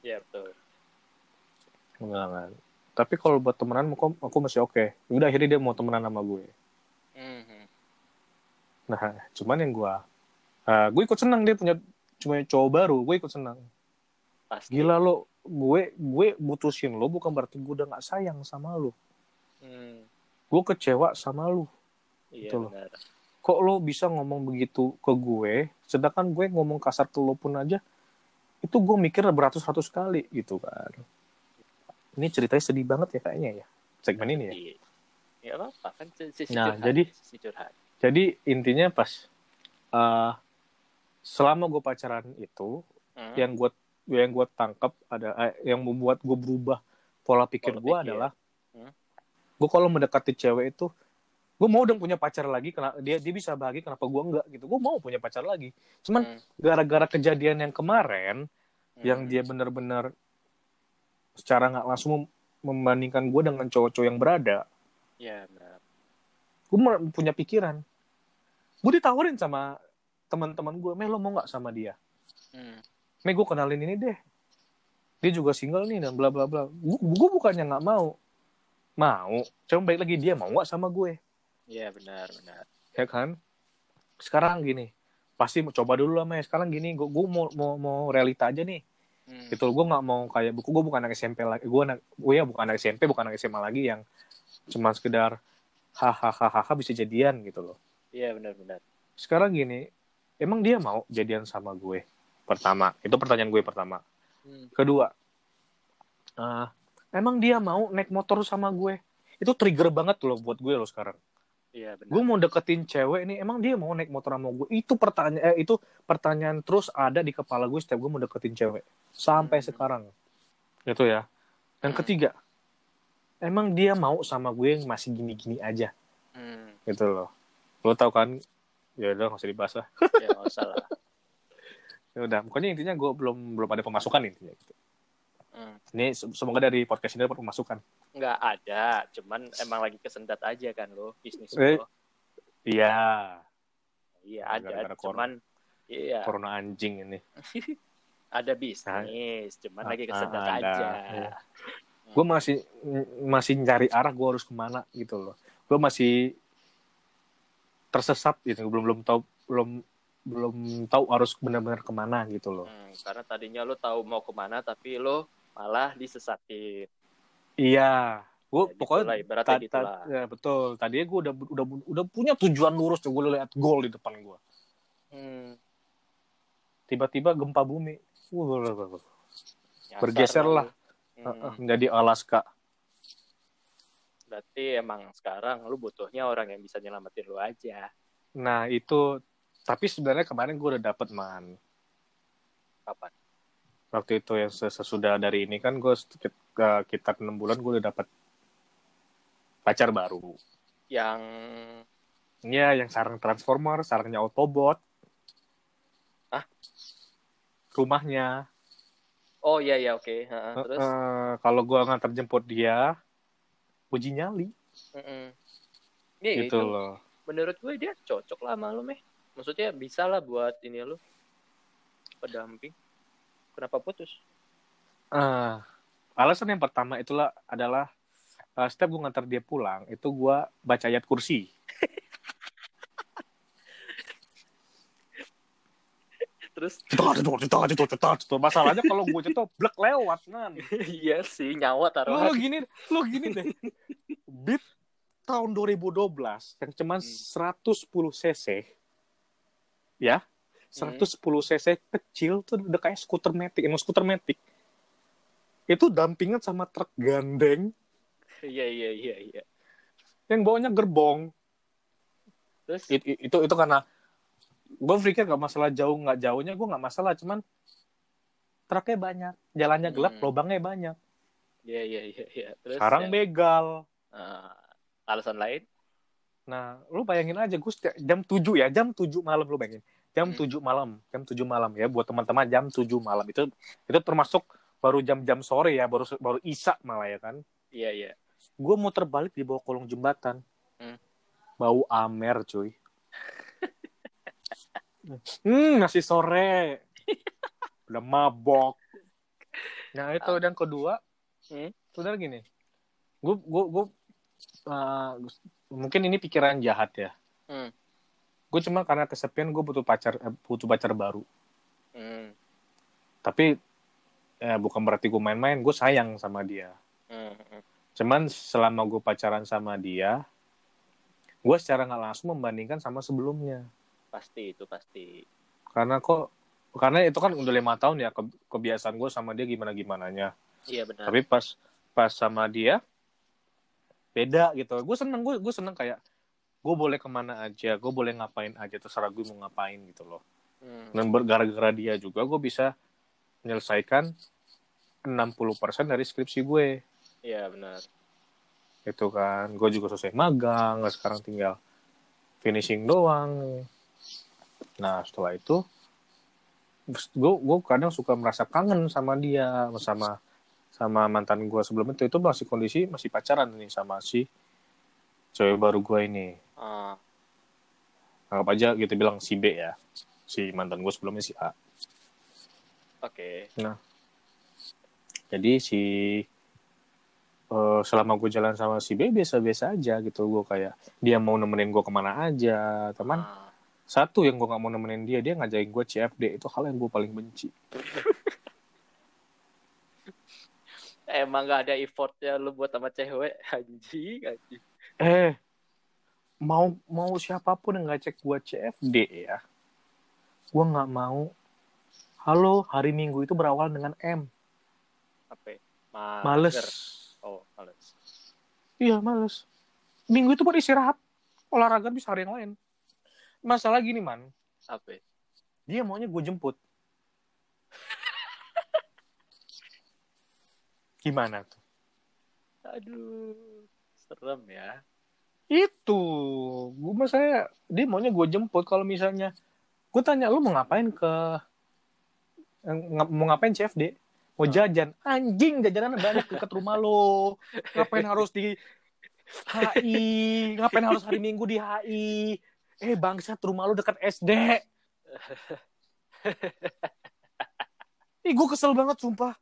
Iya, betul. Kan tapi kalau buat temenan aku, aku masih oke Ya udah akhirnya dia mau temenan sama gue Hmm, hmm. nah cuman yang gue eh, gue ikut senang dia punya cuma cowok baru gue ikut senang Pasti. gila lo gue gue mutusin lo bukan berarti gue udah nggak sayang sama lo Hmm. gue kecewa sama lo Iya, benar. kok lo bisa ngomong begitu ke gue sedangkan gue ngomong kasar ke lo pun aja itu gue mikir beratus-ratus kali gitu kan ini ceritanya sedih banget ya kayaknya ya segmen ini ya Iya. Ya apa kan Nah, curhat, jadi- curhat. jadi intinya pas eh selama gue pacaran itu Hmm. yang gue yang gue tangkap ada eh, yang membuat gue berubah pola pikir gue adalah Hmm. gue kalau mendekati cewek itu gue mau dong punya pacar lagi karena dia dia bisa bahagia kenapa gue enggak gitu gue mau punya pacar lagi cuman Hmm. gara-gara kejadian yang kemarin yang Hmm. dia benar-benar secara nggak langsung mem- membandingkan gue dengan cowok-cowok yang berada. Iya, benar. gue punya pikiran. Gue ditawarin sama teman-teman gue meh lo mau nggak sama dia? Hmm. meh gue kenalin ini deh. Dia juga single nih dan bla bla bla. Gue bukannya nggak mau. Mau. Cuma baik lagi dia mau nggak sama gue? Iya, benar, benar. ya kan? Sekarang gini pasti coba dulu lah meh. Sekarang gini gue gue mau mau mau realita aja nih Hmm. gitu gue nggak mau kayak buku gue bukan anak SMP lagi. Gue anak gue ya bukan anak SMP bukan anak SMA lagi yang cuma sekedar hahaha bisa jadian gitu loh. Iya, benar, benar. sekarang gini emang dia mau jadian sama gue? Pertama itu pertanyaan gue pertama. Hmm. kedua eh, emang dia mau naik motor sama gue? Itu trigger banget loh buat gue loh sekarang Iya, benar. gue mau deketin cewek ini emang dia mau naik motor sama gue itu pertanyaan eh, itu pertanyaan terus ada di kepala gue setiap gue mau deketin cewek sampai Hmm. sekarang itu ya yang Hmm. ketiga emang dia mau sama gue yang masih gini-gini aja Hmm. gitu loh lo tau kan ya udah nggak usah dibahas lah Ya, nggak usah lah. <laughs> ya udah pokoknya intinya gue belum belum ada pemasukan intinya gitu. Hmm. ini se- semoga dari podcast ini dapat pemasukan Nggak ada, cuman emang lagi kesendat aja kan lo bisnis Eh, lo. iya Iya ada, corona. cuman iya corona anjing ini <laughs> ada bisnis, cuman Ah, lagi kesendat ah, aja. Iya. gue masih masih nyari arah gue harus ke mana gitu loh gue masih tersesat gitu belum belum tahu belum belum tahu harus benar-benar ke mana gitu loh Hmm, karena tadinya lo tahu mau ke mana, tapi lo malah disesatin. iya gue Ya, pokoknya gitulah, ibaratnya ta- ta- gitulah. ya, betul tadinya gue udah udah udah punya tujuan lurus tuh gue lihat gol di depan gue Hmm, tiba-tiba gempa bumi Wuh, nyasar Bergeser lah. lo. Hmm, menjadi Alaska berarti emang sekarang lo butuhnya orang yang bisa nyelamatin lo aja. nah itu tapi sebenarnya kemarin gue udah dapet man Kapan? Waktu itu yang ses- sesudah dari ini kan gue sekitar enam bulan gue udah dapet pacar baru Yang Iya, yang sarang transformer, sarangnya Autobot. Hah? Rumahnya. oh iya iya oke. Ha, Eh, Terus eh, kalau gue ngantar jemput dia, uji nyali. Mm-mm. Iya, gitu itu loh. menurut gue dia cocok lah sama lo meh. Maksudnya bisa lah buat ini lo pendamping. Kenapa putus? Uh, alasan yang pertama itulah adalah uh, setiap gue ngantar dia pulang itu gue baca ayat kursi. <laughs> Terus masalahnya kalau gue cetok blek lewat kan. <laughs> iya sih nyawa taruh. Lo gini lo gini deh. Beat tahun 2012 yang cuman hmm. 110 cc ya 110 cc kecil tuh udah kayak skuter metik emang skuter metik. Itu dampingan sama truk gandeng. Iya iya iya iya. Yang bawanya gerbong. Terus? It, itu itu karena gue pikir gak masalah jauh nggak jauhnya gue nggak masalah cuman truknya banyak jalannya gelap hmm. lubangnya banyak. Iya iya iya iya. Sekarang ya. begal. Uh, alasan lain? Nah, lu bayangin aja gue jam 7 ya, jam 7 malam lu bayangin. Jam hmm. 7 malam, jam 7 malam ya buat teman-teman jam 7 malam. Itu itu termasuk baru jam-jam sore ya, baru baru Isa malah ya kan. Iya, iya. Gue mau terbalik di bawah kolong jembatan. Hmm. Bau amer, cuy. hmm, nasi sore. <laughs> Udah mabok. Nah, itu dan kedua, hmm? saudara gini. Gue gue gue uh, mungkin ini pikiran jahat ya hmm. Gue cuma karena kesepian gue butuh pacar eh, butuh pacar baru. Hmm. tapi ya bukan berarti gue main-main gue sayang sama dia. Hmm. cuman selama gue pacaran sama dia gue secara nggak langsung membandingkan sama sebelumnya. Pasti itu pasti. Karena kok karena itu kan udah lima tahun ya ke, kebiasaan gue sama dia gimana gimananya iya benar. Tapi pas pas sama dia beda gitu. Gue seneng gue gue seneng kayak gue boleh ke mana aja gue boleh ngapain aja terserah gue mau ngapain gitu loh. Hmm. dan gara-gara dia juga gue bisa menyelesaikan 60% dari skripsi gue. Iya benar. Itu kan. Gue juga selesai magang sekarang tinggal finishing doang. Nah setelah itu gue gue kadang suka merasa kangen sama dia sama sama mantan gue sebelum itu. Itu masih kondisi masih pacaran nih sama si cewek baru gue ini uh. anggap aja gitu bilang si B ya. Si mantan gue sebelumnya si A. Oke. Okay. nah. Jadi si uh, selama gue jalan sama si B biasa-biasa aja gitu. Gue kayak dia mau nemenin gue ke mana aja. Teman uh. satu yang gue gak mau nemenin dia dia ngajakin gue CFD itu hal yang gue paling benci. <laughs> Emang gak ada effortnya lu buat sama cewek? <laughs> Anjing anjing. Eh mau mau siapa pun yang ngecek gua CFD ya gua nggak mau. Halo hari minggu itu berawal dengan M. Apa males. Oh males. Iya males. Minggu itu buat istirahat. Olahraga bisa hari yang lain. Masalah gini man. Apa dia maunya gue jemput. <laughs> Gimana tuh? Aduh, serem ya. Itu, gue saya dia maunya gue jemput kalau misalnya gue tanya lu mau ngapain ke mau ngapain CFD? Mau jajan? Anjing jajanan banyak dekat rumah lo. Ngapain harus di HI? Ngapain harus hari Minggu di HI? Eh bangsat rumah lu dekat SD. Ih gue kesel banget sumpah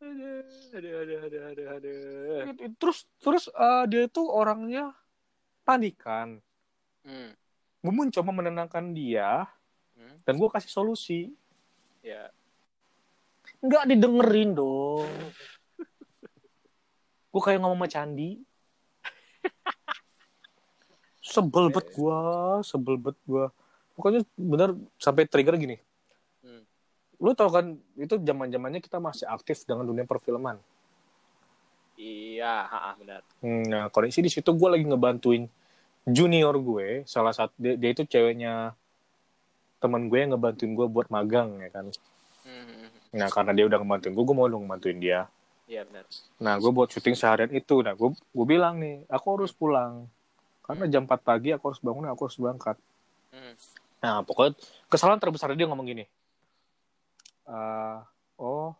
aduh aduh aduh aduh aduh, aduh. terus terus uh, dia tuh orangnya panikan hmm. gue mencoba menenangkan dia hmm. dan gue kasih solusi. Ya. Nggak didengerin dong. Gue kayak ngomong sama candi. Sebel bet gue sebel bet gue pokoknya bener sampai trigger gini. Lu tau kan itu zaman zamannya kita masih aktif dengan dunia perfilman iya ha, benar. Hmm, nah kondisi di situ gue lagi ngebantuin junior gue salah satu dia, dia itu ceweknya teman gue yang ngebantuin gue buat magang ya kan. Hmm. nah karena dia udah ngebantuin gue gue mau dong ngebantuin dia. Iya benar. Nah gue buat syuting seharian itu nah gue gue bilang nih aku harus pulang. Karena jam 4 pagi aku harus bangun aku harus berangkat. Hmm. nah pokoknya kesalahan terbesar dia ngomong gini. Uh, oh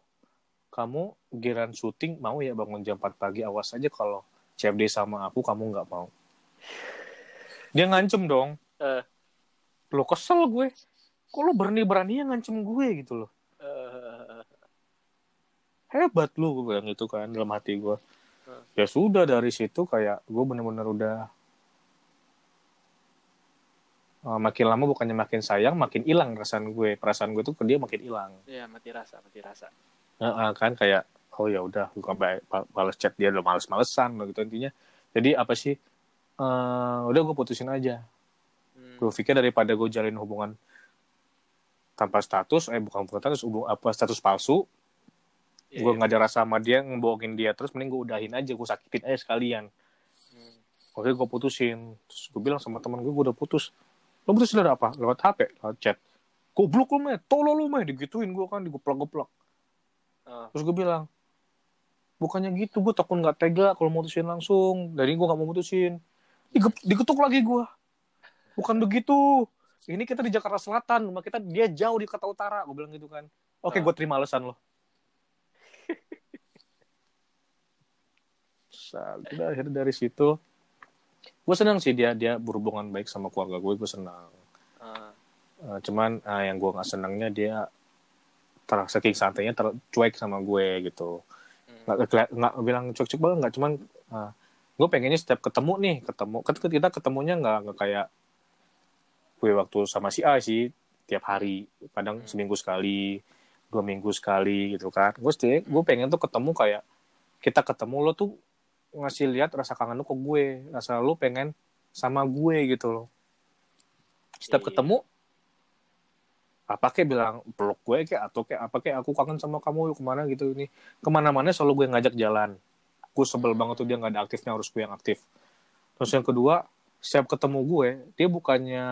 kamu giran syuting mau ya bangun jam 4 pagi awas aja kalau CFD sama aku kamu nggak mau dia ngancem dong uh. lo kesel gue kok lo berani berani ngancem gue gitu loh uh. hebat lu gue bilang gitu kan dalam hati gue Hmm. ya sudah dari situ kayak gue bener-bener udah uh, makin lama bukannya makin sayang makin hilang perasaan gue perasaan gue tuh ke dia makin hilang Iya, mati rasa, mati rasa. Heeh, kan kayak oh ya udah gue ba- balas chat dia udah males-malesan gitu intinya. Jadi apa sih? Eh, udah gue putusin aja. Hmm. gue pikir daripada gue jalin hubungan tanpa status eh bukan bukan status hubung apa status palsu Iya, gue iya. nggak ada rasa sama dia ngebohongin dia terus mending gue udahin aja gue sakitin aja sekalian. Hmm. oke gue putusin. Terus gue bilang sama teman gue gue udah putus. Lo putus dari apa? Lewat hp lewat chat. Goblok lu meh tolol lu meh digituin gue kan digeplak-geplak Ah. terus gue bilang bukannya gitu gue takut nggak tega kalau mutusin langsung. Dari gue nggak mau mutusin. Digetuk lagi gue bukan begitu. Ini kita di Jakarta Selatan rumah kita dia jauh di kota utara. Gue bilang gitu kan. Oke Ah. gue terima alasan lo. <laughs> Sa- udah akhirnya dari situ gue senang sih dia dia berhubungan baik sama keluarga gue gue senang. Eh, cuman eh, yang gue nggak senangnya dia ter saking santainya tercuek sama gue gitu Hmm. nggak nggak bilang cuek-cuek banget nggak cuman gue pengennya setiap ketemu nih ketemu kan kita ketemunya nggak nggak kayak gue waktu sama si A sih tiap hari kadang Hmm. seminggu sekali dua minggu sekali gitu kan gue sih gue pengen tuh ketemu kayak kita ketemu lo tuh ngasih lihat rasa kangen lo ke gue rasa lo pengen sama gue gitu loh setiap iya. ketemu apa kayak bilang peluk gue kayak atau kayak apa kayak aku kangen sama kamu yuk ke mana gitu ini. Ke mana-mana selalu gue ngajak jalan. Gue sebel banget tuh dia nggak ada aktifnya harus gue yang aktif. Terus yang kedua setiap ketemu gue dia bukannya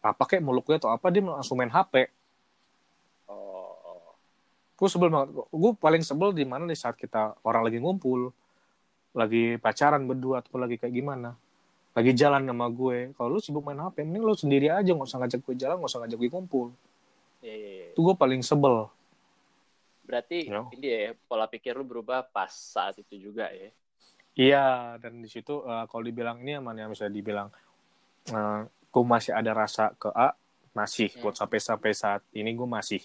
apa kayak meluk gue atau apa dia langsung main HP Oh. gue sebel banget. Gue paling sebel di mana di saat kita orang lagi ngumpul lagi pacaran berdua atau lagi kayak gimana lagi jalan sama gue kalau lu sibuk main HP mending lu sendiri aja nggak usah ngajak gue jalan nggak usah ngajak gue kumpul Iya, iya, iya. itu gue paling sebel Berarti Ya. ini ya pola pikir lu berubah pas saat itu juga ya. iya dan di situ eh, kalau dibilang ini aman ya misalnya dibilang eh, gue masih ada rasa ke A masih Hmm. buat sampai sampai saat ini gue masih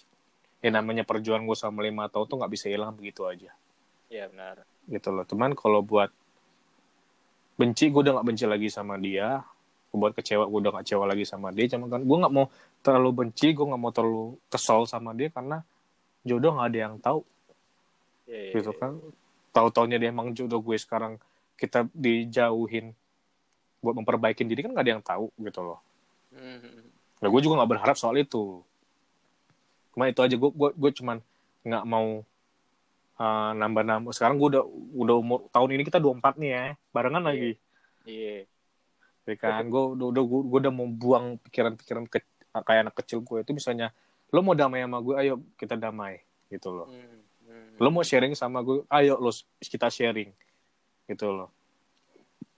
ya namanya perjuangan gue sama lima tahun tuh nggak bisa hilang begitu aja Iya benar. gitu loh teman kalau buat benci gue udah nggak benci lagi sama dia. Buat kecewa gue udah nggak kecewa lagi sama dia. Cuman kan gue nggak mau terlalu benci gue nggak mau terlalu kesel sama dia karena jodoh nggak ada yang tahu. Iya, iya, gitu iya. kan. Tahu taunya dia emang jodoh gue sekarang. Kita dijauhin buat memperbaikin diri kan nggak ada yang tahu gitu loh. Hmm. nah gue juga nggak berharap soal itu. Cuma itu aja gue gue gue cuman nggak mau uh, nambah-nambah sekarang gue udah udah umur tahun ini kita 24 nih ya barengan Iya. lagi Iya. ya kan gue udah udah gue, udah mau buang pikiran-pikiran ke, kayak anak kecil gue itu misalnya lo mau damai sama gue ayo kita damai gitu loh Hmm. Hmm. lo mau sharing sama gue ayo lo kita sharing gitu loh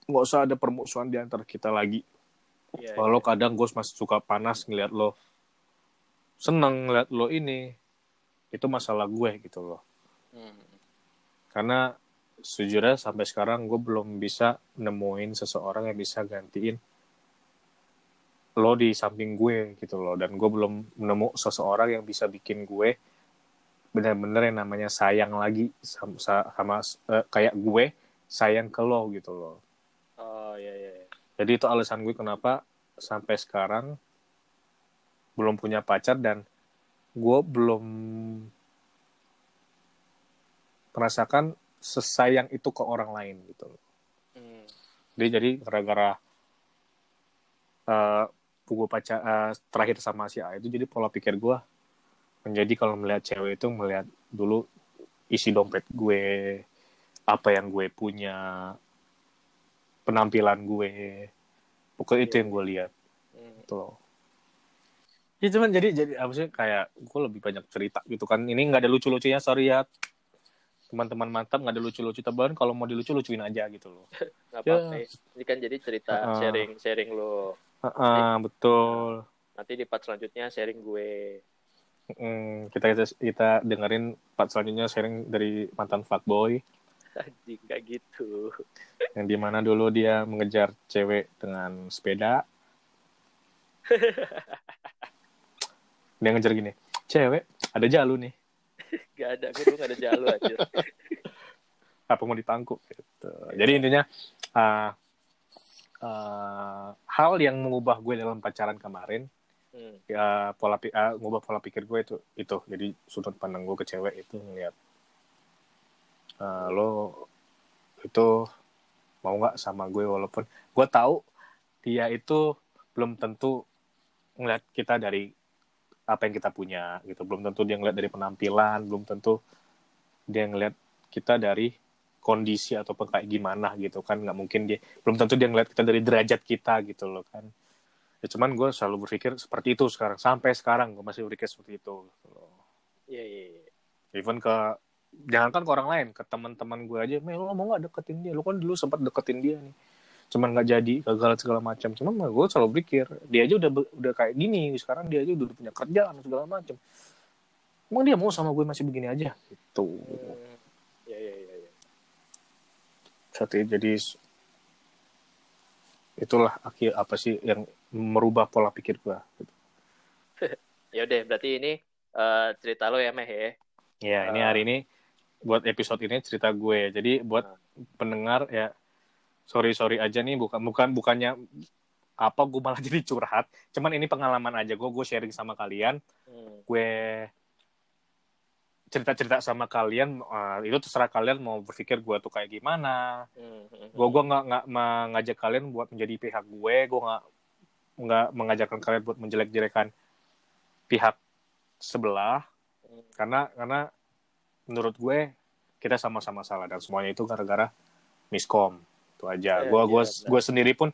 nggak usah ada permusuhan di antara kita lagi Iya, Walau iya. kadang gue masih suka panas ngeliat lo seneng ngeliat lo ini itu masalah gue gitu loh Hmm. karena sejujurnya sampai sekarang gue belum bisa nemuin seseorang yang bisa gantiin lo di samping gue gitu loh dan gue belum nemu seseorang yang bisa bikin gue benar-benar yang namanya sayang lagi sama, sama eh, kayak gue sayang ke lo gitu loh Oh iya iya. iya. jadi itu alasan gue kenapa sampai sekarang belum punya pacar dan gue belum merasakan sesayang itu ke orang lain gitu loh. Hmm. Jadi jadi gara-gara uh, gue pacar uh, terakhir sama si A itu jadi pola pikir gue menjadi kalau melihat cewek itu melihat dulu isi dompet gue apa yang gue punya penampilan gue pokoknya itu yang gue lihat Hmm. gitu loh ya cuman jadi jadi apa sih kayak gue lebih banyak cerita gitu kan ini nggak ada lucu-lucunya sorry ya teman-teman mantap nggak ada lucu-lucu teban kalau mau dilucu lucuin aja gitu loh <laughs> Nggak Ya. apa-apa. Ini kan jadi cerita Ah. sharing sharing lo. Heeh, betul Nanti di part selanjutnya sharing gue. Mm, kita, kita kita dengerin part selanjutnya sharing dari mantan fuckboy <laughs> Anjing kayak gitu. yang di mana dulu dia mengejar cewek dengan sepeda <laughs> dia ngejar gini cewek ada jalu nih gak ada gue dulu gak ada jalo aja <laughs> apa mau ditangkup gitu. Jadi intinya uh, uh, hal yang mengubah gue dalam pacaran kemarin hmm. ya pola uh, ngubah pola pikir gue itu itu. Jadi sudut pandang gue ke cewek itu ngeliat uh, lo itu mau nggak sama gue walaupun gue tahu dia itu belum tentu ngeliat kita dari apa yang kita punya gitu. Belum tentu dia ngeliat dari penampilan belum tentu dia ngeliat kita dari kondisi atau kayak gimana gitu kan. Nggak mungkin dia belum tentu dia ngeliat kita dari derajat kita gitu loh kan. Ya cuman gue selalu berpikir seperti itu sekarang. Sampai sekarang gue masih berpikir seperti itu gitu loh. Iya iya iya. Even ke jangankan ke orang lain ke teman-teman gue aja Mel lo mau nggak deketin dia? Lo kan dulu sempat deketin dia nih cuman nggak jadi gagal segala macam. Cuman gue selalu berpikir dia aja udah udah kayak gini sekarang dia aja udah punya kerjaan segala macam. Emang dia mau sama gue masih begini aja? Gitu. Hmm. Satu jadi itulah akhir apa sih yang merubah pola pikir gua gitu. <laughs> ya udah berarti ini uh, cerita lo ya meh ya? Ya uh, ini hari ini buat episode ini cerita gue jadi buat uh, pendengar ya sorry sorry aja nih bukan bukan bukannya apa gue malah <laughs> jadi curhat. Cuman ini pengalaman aja gue gue sharing sama kalian. Hmm. gue cerita-cerita sama kalian uh, itu terserah kalian mau berpikir gue tuh kayak gimana. Gue gue nggak nggak mengajak kalian buat menjadi pihak gue gue nggak nggak mengajarkan kalian buat menjelek-jelekan pihak sebelah. Hmm. karena karena menurut gue kita sama-sama salah dan semuanya itu gara-gara miskom itu aja. Gue gue gue sendiri pun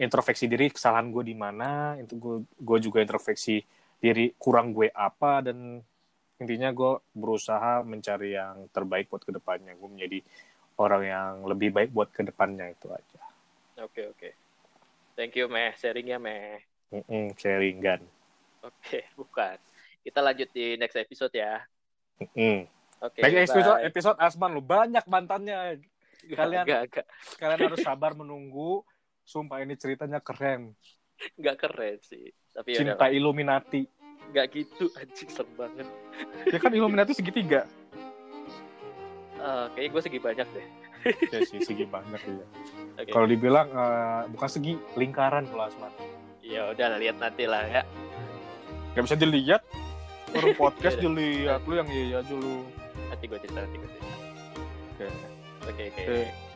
introspeksi diri kesalahan gue di mana itu gue gue juga introspeksi diri kurang gue apa dan intinya gue berusaha mencari yang terbaik buat ke depannya. Gue menjadi orang yang lebih baik buat ke depannya itu aja. Oke okay, oke. Okay. thank you meh. Sharingnya meh. Mm -mm, sharing kan oke okay, <laughs> bukan. Kita lanjut di next episode ya. Mm -mm. oke okay, next episode bye. episode Asman lu. Banyak mantannya kalian gak, gak. kalian harus sabar menunggu sumpah ini ceritanya keren nggak keren sih tapi ya cinta Illuminati Gak gitu anjing serem banget. Ya kan Illuminati segitiga. Uh, kayaknya gue segi banyak deh. ya sih segi banyak ya. Okay. Kalau dibilang uh, bukan segi lingkaran kalau Asman. Ya udah lihat nanti lah ya. Gak bisa dilihat. Orang <laughs> podcast dilihat lu yang iya aja lu. Nanti gue cerita nanti gue cerita. Oke. Oke oke.